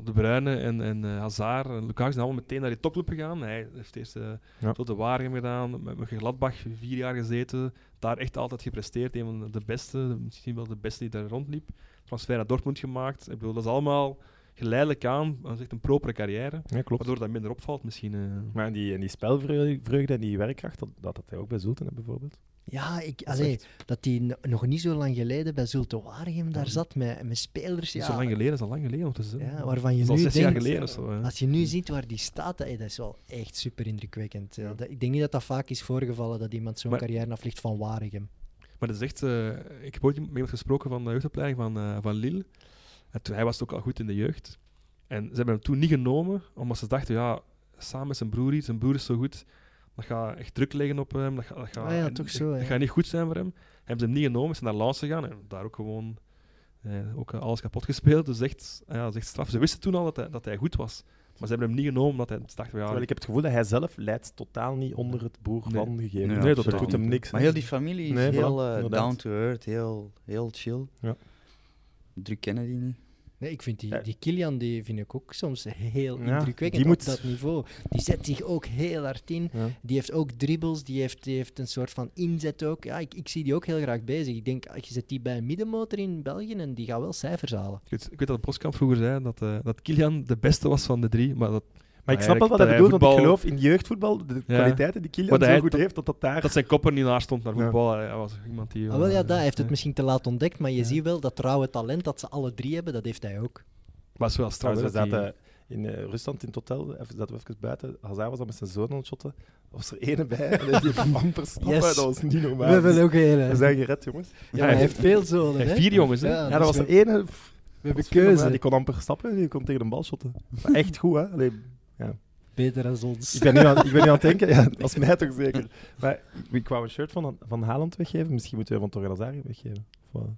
C: De Bruyne en, en eh, Hazard en Lukaku zijn allemaal meteen naar die topclub gegaan. Hij heeft eerst uh,
B: Ja.
C: tot de Waregem gedaan, met, met Gladbach vier jaar gezeten. Daar echt altijd gepresteerd. Een van de beste, misschien wel de beste die daar rondliep. Transfer naar Dortmund gemaakt. Ik bedoel, dat is allemaal geleidelijk aan uh, zegt een propere carrière.
B: Ja, klopt.
C: Waardoor dat minder opvalt misschien. Uh.
B: Maar en die, en die spelvreugde en die werkkracht, dat, dat had hij ook bij Zulten bijvoorbeeld.
E: Ja, ik, dat, dat hij nog niet zo lang geleden bij Zulte Waregem daar zat met, met spelers. Ja,
C: Zo lang geleden, dat is al lang geleden zeggen.
E: ja, waarvan je
C: dat
E: nu
C: zes jaar
E: denkt,
C: geleden of zo. hè.
E: Als je nu ziet waar die staat, hey, dat is wel echt super indrukwekkend. Ja, dat- ik denk niet dat dat vaak is voorgevallen dat iemand zo'n carrière aflegt van Waregem.
C: Maar dat is echt, eh, ik heb ooit met iemand gesproken van de jeugdopleiding van, eh, van Lille. En toen, hij was ook al goed in de jeugd. En ze hebben hem toen niet genomen, omdat ze dachten, ja, samen met zijn broer zijn broer is zo goed, dat gaat echt druk liggen op hem. Dat gaat, dat gaat,
E: Ah ja, toch zo,
C: Dat
E: ja.
C: gaat niet goed zijn voor hem. Hebben ze hem niet genomen, zijn naar Lens gegaan en daar ook gewoon eh, ook eh, alles kapot gespeeld. Dus echt, ja, dat is echt straf. Ze wisten toen al dat hij, dat hij goed was. Maar ze hebben hem niet genomen omdat hij ze dachten, ja,
B: Terwijl ik heb het gevoel dat hij zelf leidt totaal niet onder het boer
C: Nee.
B: van gegeven.
D: Nee,
B: wordt.
C: dat
B: doet hem niks.
D: Maar heel die familie is
B: Nee,
D: heel
B: voilà,
D: eh, down to earth, heel, heel chill.
B: Ja.
D: Druk kennen die niet.
E: Nee, ik vind die,
B: Ja.
E: die Kilian die vind ik ook soms heel
B: Ja,
E: indrukwekkend
B: moet-
E: op dat niveau. Die zet zich ook heel hard in.
B: Ja.
E: Die heeft ook dribbles, die heeft, die heeft een soort van inzet ook. Ja, ik, ik zie die ook heel graag bezig. Ik denk, je zet die bij een middenmotor in België en die gaat wel cijfers halen.
C: ik, weet, ik weet dat Boskamp vroeger zei dat, eh, dat Kilian de beste was van de drie. Maar dat,
B: Maar ik snap wel wat hij bedoelt, want ik geloof in jeugdvoetbal, de
C: Ja.
B: kwaliteiten die Kylian
C: Maar
B: zo
C: hij-
B: goed heeft, dat dat daar...
C: dat zijn kop er niet naar stond naar
B: Ja.
C: voetbal. Hij was iemand die...
E: Ah, wel, ja,
C: eh,
E: dat hij heeft het misschien te laat ontdekt, maar je
C: Ja.
E: ziet wel dat trouwe talent dat ze alle drie hebben, dat heeft hij ook.
C: Is wel straf.
B: Trouwens, we
C: dat
B: zaten in eh, Rusland in het hotel, even, zaten we even buiten. Hazard was dan met zijn zoon aan het shotten. Er was er ene bij en die [LAUGHS] amper stappen.
E: Yes.
B: Dat was niet normaal.
E: We hebben ook een.
B: We zijn gered, jongens.
E: Ja, hij heeft veel zonen.
C: Hij heeft vier jongens, hè?
E: Ja,
B: Ja,
E: dus
B: dat was de ene...
E: we hebben
B: was
E: keuze.
B: Die kon amper stappen, die kon tegen een bal shotten. Maar echt goed, hè. Allee,
E: Beter dan ons.
B: ik, ben nu aan, ik ben nu aan het denken, ja, [LAUGHS] dat is mij toch zeker. Maar ik, wou een shirt van, van Haaland weggeven. Misschien moeten we van Torgan Hazard weggeven. Of, wat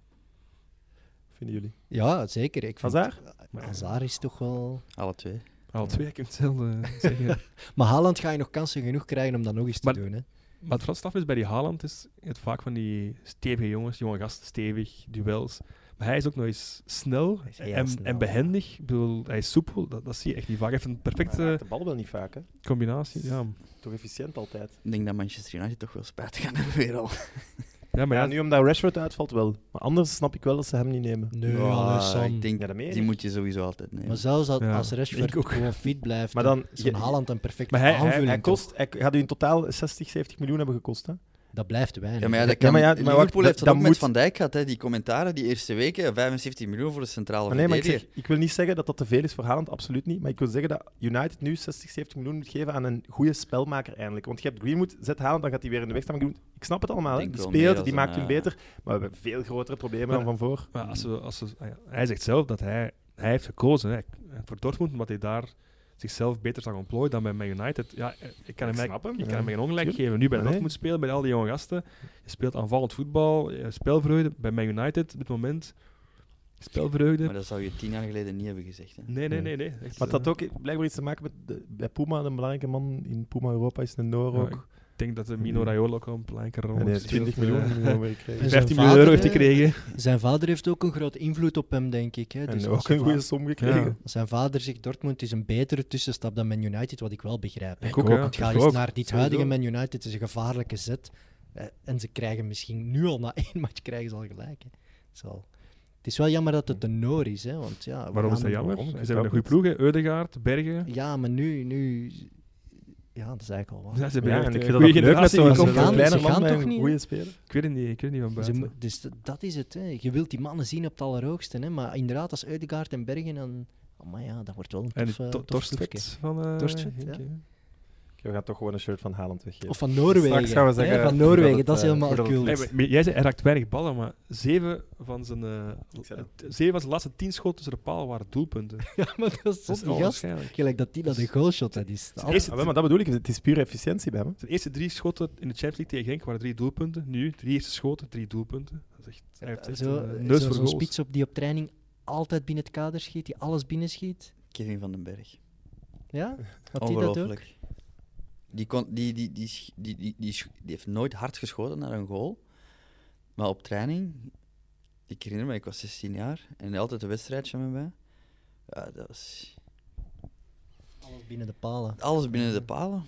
B: vinden jullie?
E: Ja, zeker. Ik vind,
B: Hazard?
E: Hazard is toch wel...
D: Alle twee.
C: Al twee, ik heb hetzelfde zeggen. [LAUGHS]
E: Maar Haaland ga je nog kansen genoeg krijgen om dat nog eens te
C: Maar-
E: doen. Hè?
C: Maar het vooral straf is bij die Haaland is het vaak van die stevige jongens, jonge gasten, stevig, duels. Hij is ook nog eens snel
E: Hij is heel
C: en,
E: snel,
C: en behendig. Ik bedoel, hij is soepel, dat, dat zie je echt niet vaak. Hij heeft een perfecte
B: de bal wel niet vaak, hè.
C: combinatie. Ja,
B: Toch efficiënt altijd.
D: Ik denk dat Manchester United toch wel spijt gaan hebben weer al.
C: ja maar
B: ja,
C: ja,
B: nu omdat Rashford uitvalt wel. Maar anders snap ik wel dat ze hem niet nemen.
E: Nee,
D: ik denk,
B: Ja, dat meen
D: die moet je sowieso altijd nemen.
E: Maar zelfs als,
C: Ja,
E: als Rashford
C: ook.
E: gewoon fit blijft,
B: Maar
E: dan
B: dan-
E: is Haaland een perfecte
C: Maar hij- hij-
E: aanvulling.
B: Hij, kost, hij gaat u in totaal 60, 70 miljoen hebben gekost. Hè?
E: Dat blijft weinig.
D: Ja, maar ja,
B: maar ja, maar
D: Liverpool
B: wacht, dat-
D: heeft dat,
B: dat
D: ook
B: moet-
D: met Van Dijk gehad, hè, die commentaren die eerste weken. 75 miljoen voor de centrale
B: Maar nee, maar ik, zeg, ik wil niet zeggen dat dat te veel is voor Haaland, absoluut niet. Maar ik wil zeggen dat United nu 60, 70 miljoen moet geven aan een goede spelmaker eindelijk. Want je hebt Greenwood, zet Haaland, dan gaat hij weer in de weg staan. Ik snap het allemaal, hè. Die speelt, die maakt
D: eh,
B: beter. Maar we hebben veel grotere problemen
C: Maar-
B: dan van voor.
C: maar als we, als we, ah hij zegt zelf dat hij, hij heeft gekozen hè, voor Dortmund, omdat hij daar zichzelf beter zag ontplooien dan bij Man United. Ja, eh, ik kan
B: Ik
C: hem,
B: snap hem,
C: ik
B: ja.
C: kan hem geen ongelijk geven. Nu bij
B: Nee.
C: Dortmund spelen, bij al die jonge gasten. Je speelt aanvallend voetbal, spelvreugde. Bij Man United op dit moment, spelvreugde.
D: Maar dat zou je tien jaar geleden niet hebben gezegd. Hè.
C: Nee, nee, nee. nee. Echt,
B: Maar dat
C: eh,
B: ook blijkbaar iets te maken met de, bij Puma, een belangrijke man in Puma Europa is een Noor
C: Ja,
B: ook.
C: Ik denk dat de Mino Raiola ook al een belangrijke rol
B: En hij
C: heeft
B: heeft 20
C: gespeeld,
B: miljoen
C: eh,
B: miljoen weer gekregen.
E: En
C: 15
E: zijn
C: miljoen euro heeft hij gekregen.
E: Zijn vader heeft ook een grote invloed op hem, denk ik. Hè. Dus
B: En ook een goede som gekregen.
C: Ja.
E: zijn vader zegt Dortmund is een betere tussenstap dan Man United, wat ik wel begrijp. hè.
C: Ik ook, ja.
E: Het gaat eens naar dit huidige Man United, het is een gevaarlijke zet. Eh, en ze krijgen misschien nu al na [LAUGHS] één match krijgen ze al gelijk. Hè. Het, is wel- het is wel jammer dat het een Noor is, hè, want ja...
C: Waarom is dat
E: er-
C: jammer? Ze hebben een goede ploeg. Eudegaard, Bergen.
E: Ja, maar nu, nu... Ja, dat is eigenlijk al wat.
C: Ja, ze hebben
B: Ja,
C: echt
B: en
C: een
B: ik vind
C: goede
B: dat ook leuk zo'n
E: Ze gaan-
B: kleiner
E: ze
B: met
E: toch
B: een
E: niet,
B: goede speler.
C: Ik weet het niet, ik weet niet van
E: Ze
C: buiten.
E: mo- dus dat is het. Hè. Je wilt die mannen zien op het allerhoogste. Hè. Maar inderdaad, als Eudegaard en Bergen, dan... Oh, maar ja, dat wordt wel een
C: En
E: tof, eh,
C: to-
E: tof
C: van... eh,
E: ja.
B: We gaan toch gewoon een shirt van Haaland weggeven.
E: Of van Noorwegen.
B: Straks gaan we zeggen
E: van
B: dat
E: Noorwegen,
B: het,
E: dat is
B: eh,
E: helemaal cool.
C: Hey, jij zei, hij raakt weinig ballen, maar zeven van zijn, eh, zeven van zijn laatste tien schoten tussen de paal waren doelpunten. [LAUGHS]
E: Ja, maar dat is
C: Dat onwaarschijnlijk.
E: Gelijk dat die dat een goalshot dat is.
C: Eerste,
B: Ah, wel, maar dat bedoel ik, het is puur efficiëntie bij hem.
C: zijn eerste drie schoten in de Champions League tegen Genk waren drie doelpunten. Nu, drie eerste schoten, drie doelpunten. Dat is echt, hij heeft echt
E: Zo,
C: een eh, neus
E: zo,
C: voor
E: zo'n
C: goals.
E: spits op die op training altijd binnen het kader schiet, die alles binnenschiet.
D: Kevin van den Berg.
E: Ja? Had die dat ook?
D: Die, kon, die, die, die, die, die, die, heeft nooit hard geschoten naar een goal. Maar op training, ik herinner me, ik was 16 jaar en altijd een wedstrijdje met mij. Ja, dat was
E: Alles binnen de palen.
D: alles binnen de palen.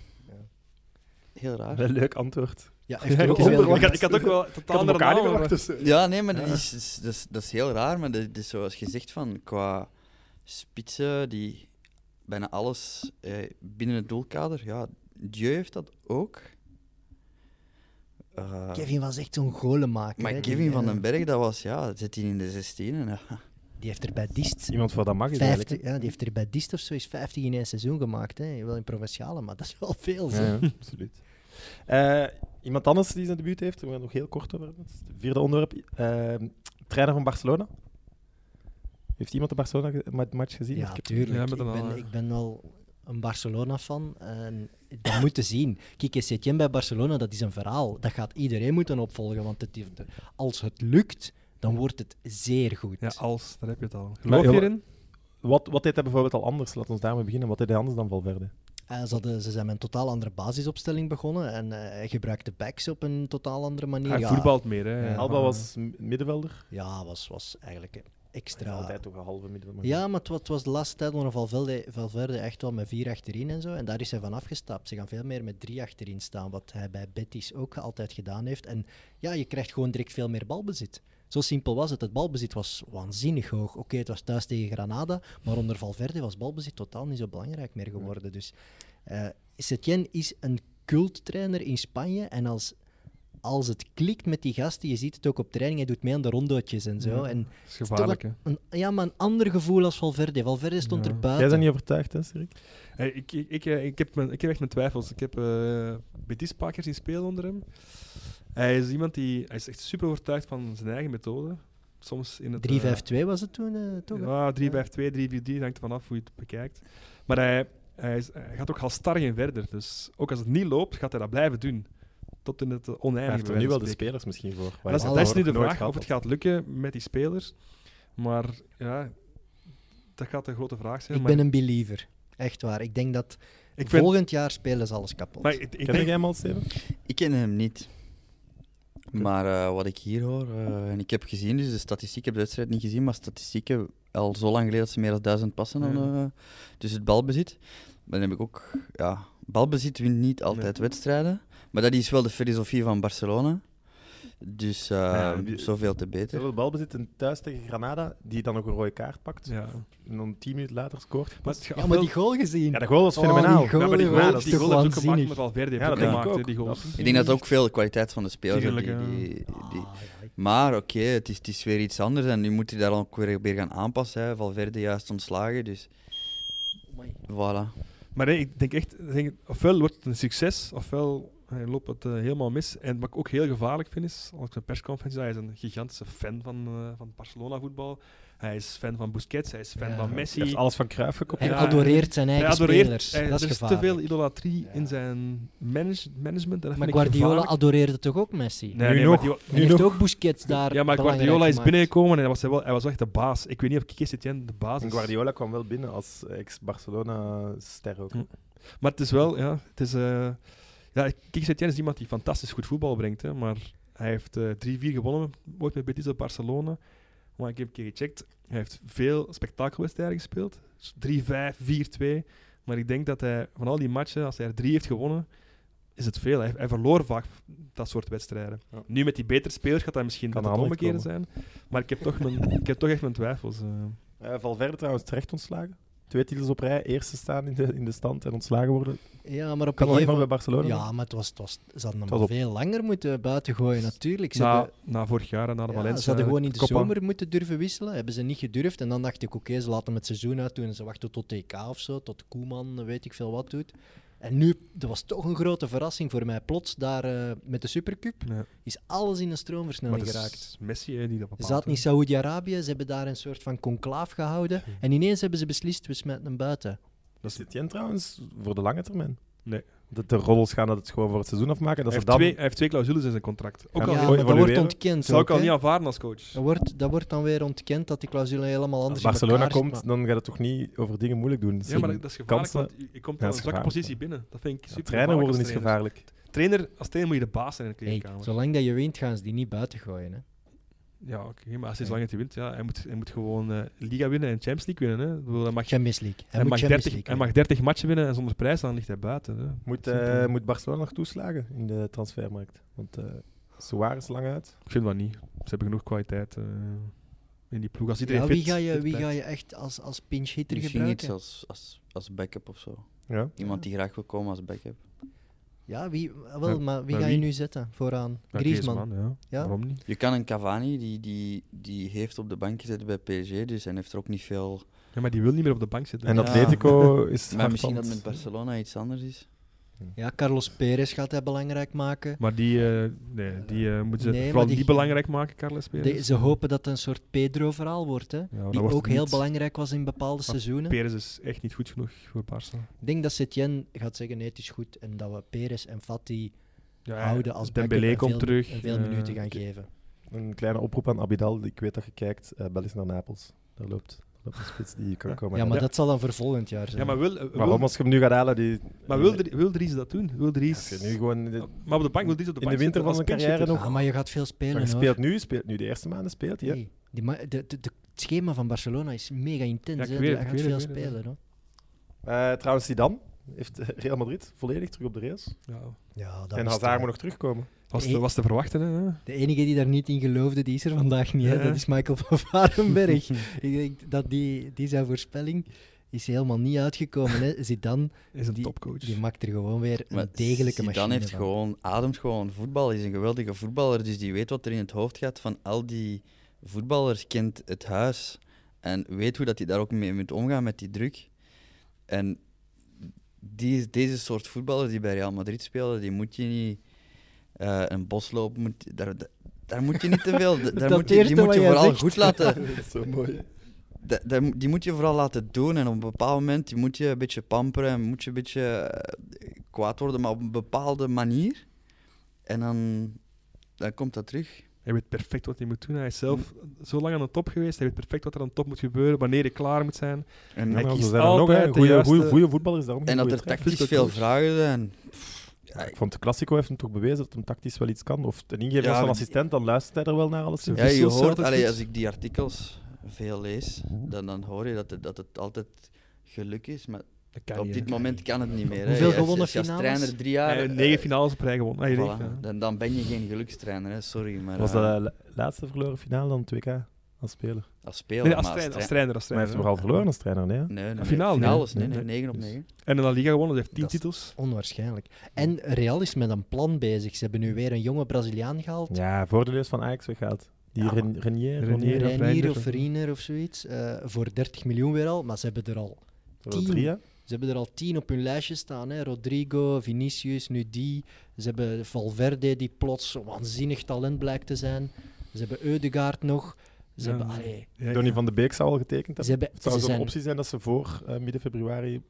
D: Heel raar.
B: Een leuk antwoord.
E: Ja,
C: Ja,
E: ook
C: ik, had, ik had ook wel totaal andere
B: elkaar Dus,
D: Ja, nee, maar dat is, is- dat, is, dat is heel raar. Maar dat is zoals je zegt, van, qua spitsen die bijna alles eh, binnen het doelkader. Ja, Dieu heeft dat ook.
E: Uh, Kevin was echt zo'n golenmaker.
D: Maar Kevin van den Berg, dat was, ja, zit hij in de 16 en ja.
E: Die heeft er bij Dist...
B: Iemand voor dat mag
E: 50, ja, Die heeft er bij Dist of zo eens 50 in één seizoen gemaakt. Hè. Wel in provinciale, maar dat is wel veel.
B: Ja, ja, absoluut. Uh, iemand anders die zijn debuut heeft, we gaan nog heel kort over het vierde onderwerp. Uh, trainer van Barcelona. Heeft iemand de Barcelona-match gezien?
E: Ja, natuurlijk. Ja, ik, ben, ik ben wel een Barcelona-fan en dat moeten zien. Kijk, Setien bij Barcelona, dat is een verhaal. Dat gaat iedereen moeten opvolgen, want het, als het lukt, dan wordt het zeer goed.
C: Ja, als, daar heb je het al. Geloof je erin?
B: Wat, wat deed hij bijvoorbeeld al anders? Laten we daarmee beginnen. Wat deed hij anders dan Valverde?
E: Uh, ze, hadden, ze zijn met een totaal andere basisopstelling begonnen en uh, hij gebruikte backs op een totaal andere manier.
C: Hij ja. voetbalt meer, hè?
B: Ja. Alba was middenvelder?
E: Ja, was, was eigenlijk extra.
B: altijd toch een halve middenvelder.
E: Ja, maar het was, de laatste tijd nog Valverde, Valverde echt wel met vier achterin en zo. En daar is hij van afgestapt. Ze gaan veel meer met drie achterin staan, wat hij bij Betis ook altijd gedaan heeft. En ja, je krijgt gewoon direct veel meer balbezit. Zo simpel was het. Het balbezit was waanzinnig hoog. Oké, het was thuis tegen Granada, maar onder Valverde was balbezit totaal niet zo belangrijk meer geworden. Dus uh, Setien is een culttrainer in Spanje en als als het klikt met die gasten, je ziet het ook op training, hij doet mee aan de rondootjes en zo. en
C: dat is gevaarlijk, hè?
E: ja, maar een ander gevoel als Valverde. Valverde stond er buiten.
B: Jij bent niet overtuigd, hè, Sirik?
C: Hey, ik, ik, ik, eh, ik, heb mijn, ik heb echt mijn twijfels. Ik heb uh, Betis keer zien spelen onder hem. Hij is iemand die hij is echt super overtuigd van zijn eigen methode. Soms in
E: het 3-5-2 was het toen, uh, toch?
C: Ja, 3-5-2, 3-4-3, hangt er vanaf hoe je het bekijkt. Maar hij, hij, is, hij gaat ook halstarrig in verder. Dus ook als het niet loopt, gaat hij dat blijven doen tot in het oneindige. Hij
B: heeft er nu wel de spelers misschien voor.
C: Dat is, dat is nu de vraag of het gaat lukken met die spelers. Maar ja, dat gaat een grote vraag zijn.
E: Ik ben een believer. Echt waar. Ik denk dat ik volgend jaar spelen ze alles kapot.
B: Maar ik, ik ken jij hem al, Steven?
D: Ik ken hem niet. Maar uh, wat ik hier hoor, uh, en ik heb gezien, dus de statistiek, ik heb de wedstrijd niet gezien, maar statistieken, al zo lang geleden dat ze meer dan duizend passen, ja. dan, uh, dus het balbezit. Maar dan heb ik ook, ja, balbezit wint niet altijd nee. wedstrijden. Maar dat is wel de filosofie van Barcelona. Dus uh, ja, zoveel te beter.
B: Zoveel balbezit en thuis tegen Granada, die dan nog een rode kaart pakt. Ja. En dan tien minuten later scoort.
E: Maar ja, maar die goal gezien.
B: Ja, de goal was fenomenaal. Oh, die
C: goal,
B: ja, maar
C: die
B: goal,
C: dat die goal heeft ook gemaakt met Valverde. Ja, dat denk ik ook. Die goal.
D: Ik denk dat ook veel de kwaliteit van de spelers die, die, die, Maar oké, okay, het, is, het is weer iets anders en nu moet hij daar ook weer, weer gaan aanpassen. Hè. Valverde juist ontslagen, dus... Voilà.
C: Maar nee, ik denk echt, ik denk, ofwel wordt het een succes, ofwel hij loopt het uh, helemaal mis. En wat ik ook heel gevaarlijk vind is, als ik een persconferentie hij is een gigantische fan van, uh, van Barcelona voetbal. Hij is fan van Busquets, hij is fan ja, van Messi. Hij
B: heeft alles van Cruijff gekopieerd.
E: Hij adoreert zijn eigen adoreert, spelers. Hij, dat is
C: er
E: is
C: te veel idolatrie ja. in zijn manage, management. En dat
E: maar Guardiola adoreerde toch ook Messi?
B: Nee, nu nee, nog.
E: Die, heeft nog. ook Busquets daar
C: Ja, maar Guardiola is binnengekomen en hij was, wel, hij was echt de baas. Ik weet niet of Kike Setien de baas is.
B: En Guardiola kwam wel binnen als ex-Barcelona-ster ook. Hm.
C: Maar het is wel, ja, het is... Uh, ja, Kike Setien is iemand die fantastisch goed voetbal brengt, hè, maar hij heeft uh, 3-4 gewonnen ooit met Betis op Barcelona. Maar ik heb een keer gecheckt, hij heeft veel spektakelwedstrijden gespeeld. 3-5, 4-2. Maar ik denk dat hij van al die matchen, als hij er drie heeft gewonnen, is het veel. Hij, hij verloor vaak dat soort wedstrijden. Ja. Nu met die betere spelers gaat hij misschien kan het omgekeerde zijn. Maar ik heb toch, mijn, ik heb toch echt mijn twijfels. Uh.
B: Uh, Valverde trouwens terecht ontslagen. Twee titels op rij, eerste staan in de, in de stand en ontslagen worden.
E: Ja, maar op
B: kan een gegeven... bij Barcelona.
E: Ja, maar het was, het was, ze hadden hem veel langer moeten buitengooien, natuurlijk. Ze
C: na, na vorig jaar en na de ja, Valencia.
E: Ze hadden gewoon in de zomer moeten durven wisselen. Hebben ze niet gedurfd. En dan dacht ik, oké, okay, ze laten hem het seizoen uit doen en ze wachten tot TK of zo, tot Koeman, weet ik veel wat doet. En nu, dat was toch een grote verrassing voor mij. Plots daar uh, met de Supercup ja. is alles in een stroomversnelling geraakt.
C: Messi hè, die dat bepaalt.
E: Ze zat niet Saoedi-Arabië, ze hebben daar een soort van conclaaf gehouden. En ineens hebben ze beslist, we smijten hem buiten.
B: Dat is dit trouwens voor de lange termijn?
C: Nee
B: dat de roddels gaan dat het gewoon voor het seizoen afmaken. Dat
C: hij, heeft
B: dan...
C: twee, hij heeft twee clausules in zijn contract.
E: Ook ja, al dat wordt ontkend.
C: Zou ik al niet aanvaarden als coach.
E: Dat wordt, dat wordt dan weer ontkend dat die clausule helemaal anders
B: is. Als Barcelona komt, maar... dan gaat het toch niet over dingen moeilijk doen.
C: Ja, maar dat is gevaarlijk, want je komt ja, een zwakke positie binnen. Dat vind ik super
B: ja, Trainer worden is gevaarlijk.
C: Trainer, als trainer moet je de baas zijn in de kleedkamer.
E: Hey, zolang dat je wint, gaan ze die niet buiten gooien. Hè.
C: Ja, oké, okay, maar als hij zolang hij wint, ja, hij moet, hij moet gewoon uh, Liga winnen en Champions League winnen. Hè. Bedoel, hij mag,
E: Champions League.
C: Hij, hij mag, 30, League hij mag 30 matchen winnen en zonder prijs, dan ligt hij buiten. Hè.
B: Moet, uh, moet Barcelona nog toeslagen in de transfermarkt? Want uh, Suarez lang uit.
C: Ik vind dat niet. Ze hebben genoeg kwaliteit. Uh. in die ploeg. Als
E: Ja, wie
C: fit-
E: ga je,
C: fit
E: wie ga je echt als, als pinch hitter
D: Misschien
E: gebruiken?
D: iets als, als, als backup of zo.
B: Ja.
D: Iemand die graag wil komen als backup.
E: Ja, wie, wel,
C: Ja,
E: maar wie
C: maar
E: ga je
C: wie?
E: nu zetten vooraan?
C: Ja,
E: Griezmann.
C: ja.
E: Ja?
C: Waarom niet?
D: Je kan een Cavani, die, die, die heeft op de bank gezeten bij PSG, dus hij heeft er ook niet veel...
C: Ja, maar die wil niet meer op de bank zitten.
B: En
D: Ja.
B: Atletico is
D: Maar misschien dat met Barcelona iets anders is.
E: Ja, Carlos Perez gaat hij belangrijk maken.
C: Maar die, eh, nee, die eh, moeten ze
E: Nee,
C: vooral
E: die-
C: niet belangrijk maken, Carles Perez.
E: De- ze hopen dat het een soort Pedro-verhaal wordt, hè?
C: Ja,
E: die
C: wordt
E: ook heel
C: niet.
E: belangrijk was in bepaalde seizoenen.
C: Perez is echt niet goed genoeg voor Barça.
E: Ik denk dat Setien gaat zeggen, nee, het is goed. En dat we Perez en Fati
C: Ja,
E: houden als
C: Dembélé komt
E: veel,
C: terug.
E: en veel
C: eh,
E: minuten gaan geven.
B: Een kleine oproep aan Abidal. Ik weet dat je kijkt. eh bel eens naar Napels. Daar loopt, daar loopt een spits die kan komen.
E: Ja, maar
C: Ja.
E: dat zal dan voor volgend jaar zijn.
C: Ja, maar wil, eh, wil,
B: Waarom als je hem nu gaat halen? Die,
C: maar wil, Dries- wil Dries dat doen? Wil Dries...
B: Nu gewoon in de,
C: Maar op de bank wil Dries op de
B: in
C: bank
B: de winter van zijn carrière nog.
E: Ah, maar je gaat veel spelen,
B: maar je
E: hoor.
B: speelt nu, speelt nu de eerste maanden speelt hij.
E: die ma- de, de, de- het schema van Barcelona is mega intens.
C: Ja,
E: Hij gaat veel spelen. Hoor.
B: Eh, trouwens, Zidane heeft eh, Real Madrid volledig terug op de rails.
C: Ja.
E: Ja, dat
B: en Hazard moet nog terugkomen.
C: Was, te, was te verwachten, hè?
E: De enige die daar niet in geloofde, die is er vandaag niet. Hè.
C: Ja.
E: Dat is Michael van Varenberg. [LAUGHS] Ik denk dat die, die zijn voorspelling is helemaal niet uitgekomen. Hè. Zidane, [LAUGHS]
C: Is een
E: Die-
C: topcoach.
E: die maakt er gewoon weer een
D: Maar
E: degelijke machine
D: Dan heeft
E: van.
D: gewoon, ademt gewoon voetbal. Hij is een geweldige voetballer, dus die weet wat er in het hoofd gaat van al die voetballers, kent het huis. En weet hoe dat hij daar ook mee moet omgaan met die druk. En die, deze soort voetballers die bij Real Madrid spelen, die moet je niet eh, een bos lopen. Moet, daar, daar moet je niet te veel. [LAUGHS] Daar moet je, die moet je vooral
E: zegt.
D: goed laten. [LAUGHS]
B: dat is zo mooi.
D: Da- da- die moet je vooral laten doen en op een bepaald moment die moet je een beetje pamperen en moet je een beetje eh, kwaad worden, maar op een bepaalde manier. En dan, dan komt dat terug.
C: Hij weet perfect wat hij moet doen. Hij is zelf zo lang aan de top geweest. Hij weet perfect wat er aan de top moet gebeuren, wanneer hij klaar moet zijn.
D: En,
B: Ja,
C: Hij kiest
B: er nog,
C: altijd
B: hè.
C: de
B: Goeie,
C: juiste-
B: voetballers daarom.
D: en dat er tactisch veel vragen zijn.
B: Ik vond de Classico heeft hem toch bewezen dat hem tactisch wel iets kan. Of een ingever
D: Ja,
B: van assistent, dan luistert hij er wel naar alles.
C: Ja,
D: Ja, je hoort, allee, als ik die artikels veel lees, dan, dan hoor je dat het, dat het altijd geluk is. Maar op dit moment kan het niet meer. hè.
E: Hoeveel
D: Als-
E: gewonnen
D: als je als
E: finales?
D: trainer drie jaar...
C: Hij heeft
D: eh,
C: negen finales op rij gewonnen.
D: Voilà, dan, dan ben je geen gelukstrainer, hè. sorry. Maar,
B: was
D: eh,
B: dat de la- laatste verloren finale dan 2K als speler?
D: als speler,
C: Nee, als
D: maar
C: trainer, als
D: tra-
C: trainer. Als
B: Maar hij heeft
C: trainer
B: hem vooral verloren als trainer, nee? hè?
D: Nee, nee, nee.
C: finale, nee.
D: Finales, nee,
B: Nee,
D: nee,
B: nee.
D: 9 op
B: Dus-
D: 9.
C: En in La Liga gewonnen. Hij heeft tien
E: Dat is-
C: titels.
E: Onwaarschijnlijk. En Real is met een plan bezig. Ze hebben nu weer een jonge Braziliaan gehaald.
B: Ja, voordeleus van Ajax weggehaald. Die
E: Ja,
B: Ren- Renier,
C: Renier,
B: Renier,
C: of
E: of
C: of-
E: Veriner of zoiets. eh, voor 30 miljoen weer al. Maar ze hebben er al
B: zo
E: tien.
B: drie, hè?
E: Ze hebben er al tien op hun lijstje staan. Hè. Rodrigo, Vinicius, nu die. Ze hebben Valverde, die plots een waanzinnig talent blijkt te zijn. Ze hebben Eudegaard nog. Ze
C: Ja.
E: hebben... allee,
C: Ja,
B: Donny
C: ja.
B: van de Beek zou al getekend
E: ze
B: hebben.
E: hebben
B: Het zou
E: ze
B: zo'n
E: zijn,
B: optie zijn dat ze voor eh, midden februari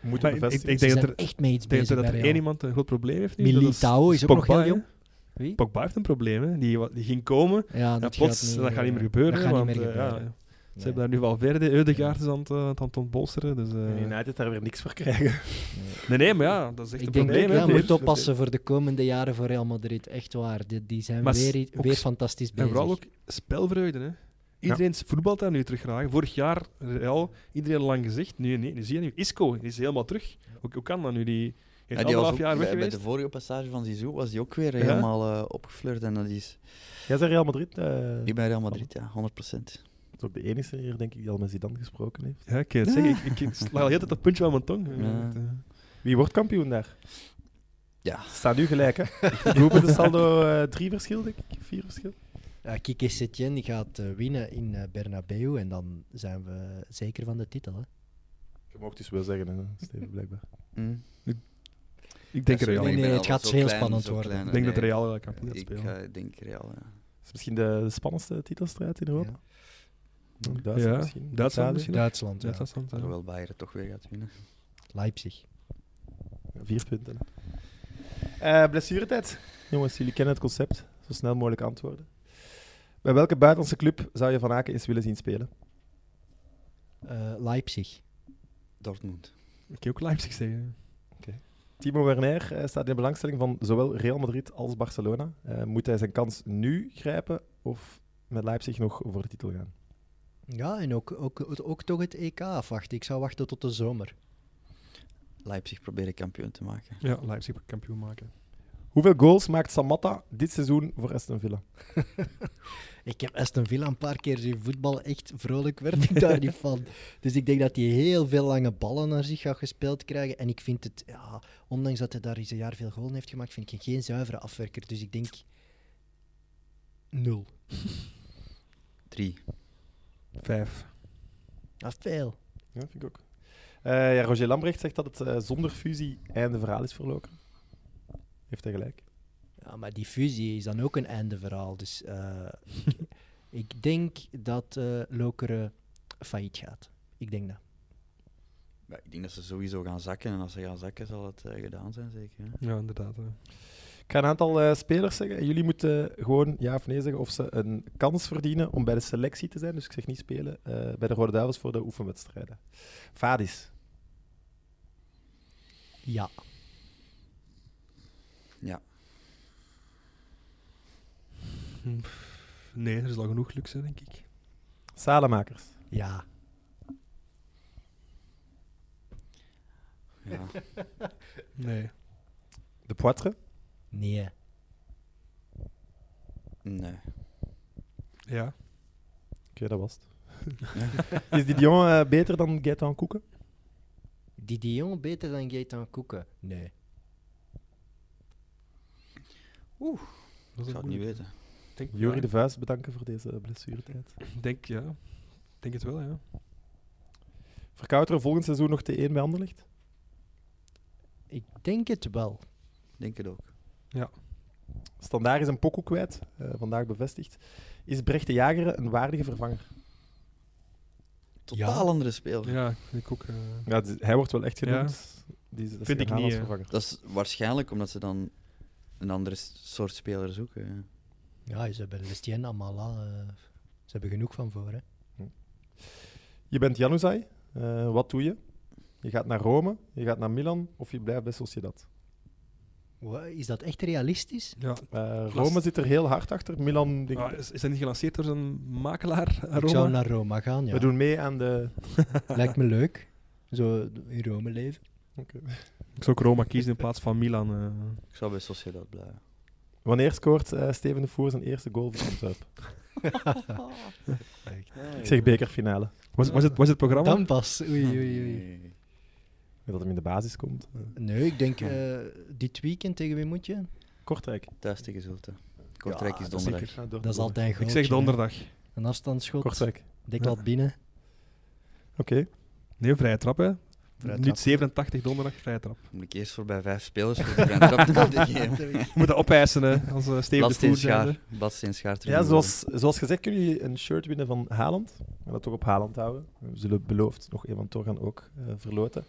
B: moeten
C: Maar ik-
B: bevestigen.
C: ik denk dat
E: zijn
C: er-
E: echt mee iets
C: Ik
E: bezig
C: dat er één iemand een groot probleem heeft nu. dat
E: Militao is ook nog heel jong.
C: hè.
E: Wie?
C: Pogba heeft een probleem. Hè. Die, die ging komen.
E: Ja,
C: en
E: dat
C: plots,
E: gaat niet,
C: dat gaat niet meer
E: eh,
C: gebeuren.
E: Dat gaat
C: want,
E: niet meer
C: ja,
E: gebeuren.
C: Ze hebben daar nu Valverde, Eudegaard is aan het, eh, aan het ontbolsteren. Dus, eh,
B: En United daar weer niks voor krijgen.
C: nee, nee, maar ja, dat is echt
E: Ik
C: een probleem. hè,
E: ja,
C: voor-
E: moet oppassen voor de komende jaren voor Real Madrid. Echt waar. Die, die zijn
C: Maar
E: weer, weer fantastisch
C: En
E: bezig.
C: vooral ook spelvreugde. Hè. Iedereen voetbalt daar nu terug graag. Vorig jaar, Real, iedereen lang gezegd. Nu, nee, nu zie je nu, Isco die is helemaal terug. Hoe, hoe kan dat nu? Die heeft
D: Ja, die
C: anderhalf jaar weg
D: bij, bij
C: geweest.
D: de vorige passage van Zizou was die ook weer
C: Ja?
D: helemaal eh, opgeflirt. En dat is...
B: Jij zei Real Madrid. eh,
D: Ik ben Real Madrid, ja, 100%.
B: dat is ook de enige hier, denk ik, die al met Zidane gesproken heeft.
C: Ja, ik kan het zeggen. Ik, ik, ik sla al heel tijd dat puntje aan mijn tong.
D: Ja.
B: Wie wordt kampioen daar?
D: Ja.
B: Ze staan nu gelijk, hè? [LAUGHS] Hoeveel de saldo? eh, drie verschil, denk ik? Vier verschil?
E: Ja, Kike Setien die gaat eh, winnen in eh, Bernabeu en dan zijn we zeker van de titel. Hè.
B: Je mocht dus wel zeggen, hè, Steven, blijkbaar. [LAUGHS]
D: Mm.
C: Ik denk
D: Ja,
C: Real.
E: Nee,
D: ik
E: het gaat heel
D: klein,
E: spannend worden.
D: klein,
C: Ik denk dat. Real kampioen gaat
D: Ik
C: spelen.
D: eh, denk Real, ja.
B: Dat is misschien de, de spannendste titelstrijd in Europa.
E: Ja.
B: Duitsland
C: Ja,
B: misschien.
C: Duitsland misschien.
E: Duitsland, ja.
C: Duitsland, ja.
D: Alhoewel Bayern toch weer gaat winnen.
E: Leipzig.
B: Vier punten. Eh blessuretijd. Jongens, jullie kennen het concept. Zo snel mogelijk antwoorden. Bij welke buitenlandse club zou je Van Aken eens willen zien spelen?
E: Eh, Leipzig.
D: Dortmund.
C: Ik kan ook Leipzig zeggen.
B: Timo Werner eh, staat in de belangstelling van zowel Real Madrid als Barcelona. Eh, moet hij zijn kans nu grijpen of met Leipzig nog voor de titel gaan?
E: Ja, en ook, ook, ook toch het EK afwachten. Ik zou wachten tot de zomer.
D: Leipzig proberen kampioen te maken.
C: Ja, Leipzig kampioen maken.
B: Hoeveel goals maakt Samatta dit seizoen voor Aston Villa? [LAUGHS]
E: ik heb Aston Villa een paar keer zien voetballen. Echt vrolijk werd ik daar niet van. [LAUGHS] Dus ik denk dat hij heel veel lange ballen naar zich gaat gespeeld krijgen. En ik vind het, ja, ondanks dat hij daar eens een jaar veel goals heeft gemaakt, vind ik geen zuivere afwerker. Dus ik denk nul. [LAUGHS]
D: Drie.
C: Vijf.
E: Dat is veel.
B: Ja, vind ik ook. Uh, ja, Roger Lambrecht zegt dat het uh, zonder fusie einde verhaal is verlopen. Heeft hij gelijk?
E: Ja, maar die fusie is dan ook een einde verhaal. Dus uh, ik, [LAUGHS] ik, denk dat Lokeren failliet gaat. Ik denk dat.
D: Ja, ik denk dat ze sowieso gaan zakken. En als ze gaan zakken, zal het gedaan zijn, zeker. Hè?
C: Ja, inderdaad.
B: Ik ga een aantal spelers zeggen. Jullie moeten gewoon ja of nee zeggen of ze een kans verdienen om bij de selectie te zijn. Dus ik zeg niet spelen bij de Rode Duivels voor de oefenwedstrijden. Vadis.
E: Ja.
D: Ja.
C: Nee, er is al genoeg luxe, denk ik.
B: Salemakers.
E: Ja.
D: Ja. [LAUGHS]
C: nee.
B: De Poitre?
E: Nee.
D: Nee.
C: Ja.
B: Oké, dat was het. [LAUGHS] is die Dion uh, beter dan Gaetan Koeken?
E: Die Dion beter dan Gaetan Koeken? Nee.
D: Oeh, dat zou ik niet weten.
B: Denk, Jori de Vuist bedanken voor deze blessuretijd.
C: Denk, ja. Denk het wel, ja.
B: Verkouteren volgend seizoen nog T1 bij Anderlecht?
E: Ik denk het wel.
D: Denk het ook.
C: Ja.
B: Standaard is een pokoe kwijt, uh, vandaag bevestigd. Is Brecht de Jager een waardige vervanger?
D: Totaal andere speler.
C: Ja, ik ook. Uh...
B: Ja, hij wordt wel echt genoemd.
C: Ja. Die, dat Vind ik niet.
B: vervanger.
D: Dat is waarschijnlijk omdat ze dan een andere soort speler zoeken.
E: Ja, ze hebben Lestien, Amala. Uh, ze hebben genoeg van voor. Hè.
B: Je bent Januzaj. Uh, wat doe je? Je gaat naar Rome, je gaat naar Milan of je blijft bij Sociedad?
E: Is dat echt realistisch?
B: Ja. Uh, Rome zit er heel hard achter. Milan.
C: Denk... Ah, is, is dat niet gelanceerd door zijn makelaar? Roma?
E: Ik zou naar Rome gaan, ja.
B: We doen mee aan de. [LAUGHS]
E: Lijkt me leuk. Zo in Rome leven.
B: Okay.
C: Ik zou ook Roma kiezen in plaats van Milan. Uh.
D: Ik zou bij Sociedad blijven.
B: Wanneer scoort uh, Steven de Voer zijn eerste goal voor Antwerpen? [LAUGHS] ik zeg bekerfinale.
C: Was, was, het, was het programma?
E: Dan pas. Oei, oei, oei.
B: Dat hem in de basis komt.
E: Nee, ik denk uh, dit weekend tegen wie moet je?
B: Kortrijk.
D: Thuis tegen Zulte. Kortrijk ja, is donderdag.
E: Dat, dat is altijd goed.
C: Ik zeg donderdag.
E: Een afstandsschot.
B: Kortrijk.
E: Deklat ja. binnen.
B: Oké. Okay.
C: Nee, vrije trap hè. Minuut 87 donderdag, vrije trap.
D: Moet ik eerst voorbij vijf spelers voor [LAUGHS] de vrije trap te geven.
C: We moeten opeisen hè, als uh, Steven
D: de Voer zijn. Badsteen Schaar.
B: Ja, zoals, zoals gezegd kunnen jullie een shirt winnen van Haaland. We gaan dat toch op Haaland houden. We zullen beloofd nog een van Torgan ook uh, verloten.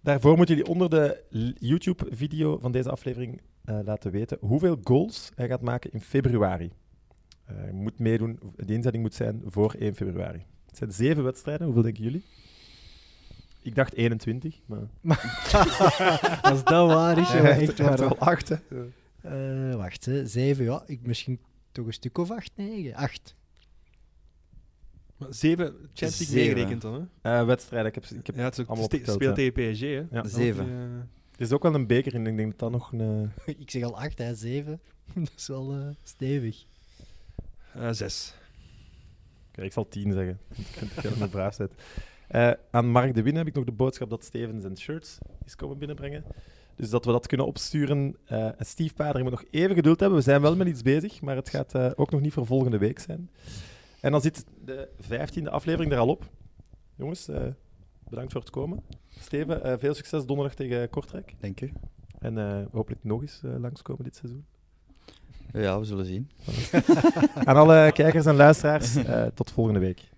B: Daarvoor moeten jullie onder de YouTube-video van deze aflevering uh, laten weten hoeveel goals hij gaat maken in februari. Uh, je moet meedoen, de inzetting moet zijn voor 1 februari. Het zijn zeven wedstrijden, hoeveel denken jullie? Ik dacht 21, maar... [LAUGHS]
E: Als dat waar is, ja, echt waar.
B: wel acht, hè?
E: Uh, wacht, hè. zeven, ja. Ik, misschien toch een stuk of acht, negen. Acht.
C: Maar zeven Champions League meegerekend dan, hè?
B: Uh, wedstrijden, ik heb, ik heb
C: ja, het is ook
B: allemaal
C: speelt tegen PSG, hè?
D: Ja. Zeven.
C: Die, uh...
B: Er is ook wel een beker in, ik denk dat dat nog een... [LAUGHS]
E: ik zeg al acht, hè, zeven. [LAUGHS] dat is wel uh, stevig.
C: zes.
B: Kijk, ik zal tien zeggen. Ik vind het helemaal braaf zet. Uh, aan Mark de Win heb ik nog de boodschap dat Steven zijn shirts is komen binnenbrengen. Dus dat we dat kunnen opsturen. Uh, Steve Pader moet nog even geduld hebben. We zijn wel met iets bezig, maar het gaat uh, ook nog niet voor volgende week zijn. En dan zit de vijftiende aflevering er al op. Jongens, bedankt voor het komen. Steven, veel succes donderdag tegen Kortrijk.
D: Dank u.
B: En hopelijk nog eens langskomen dit seizoen.
D: Ja, we zullen zien. [LAUGHS]
B: Aan alle kijkers en luisteraars, tot volgende week.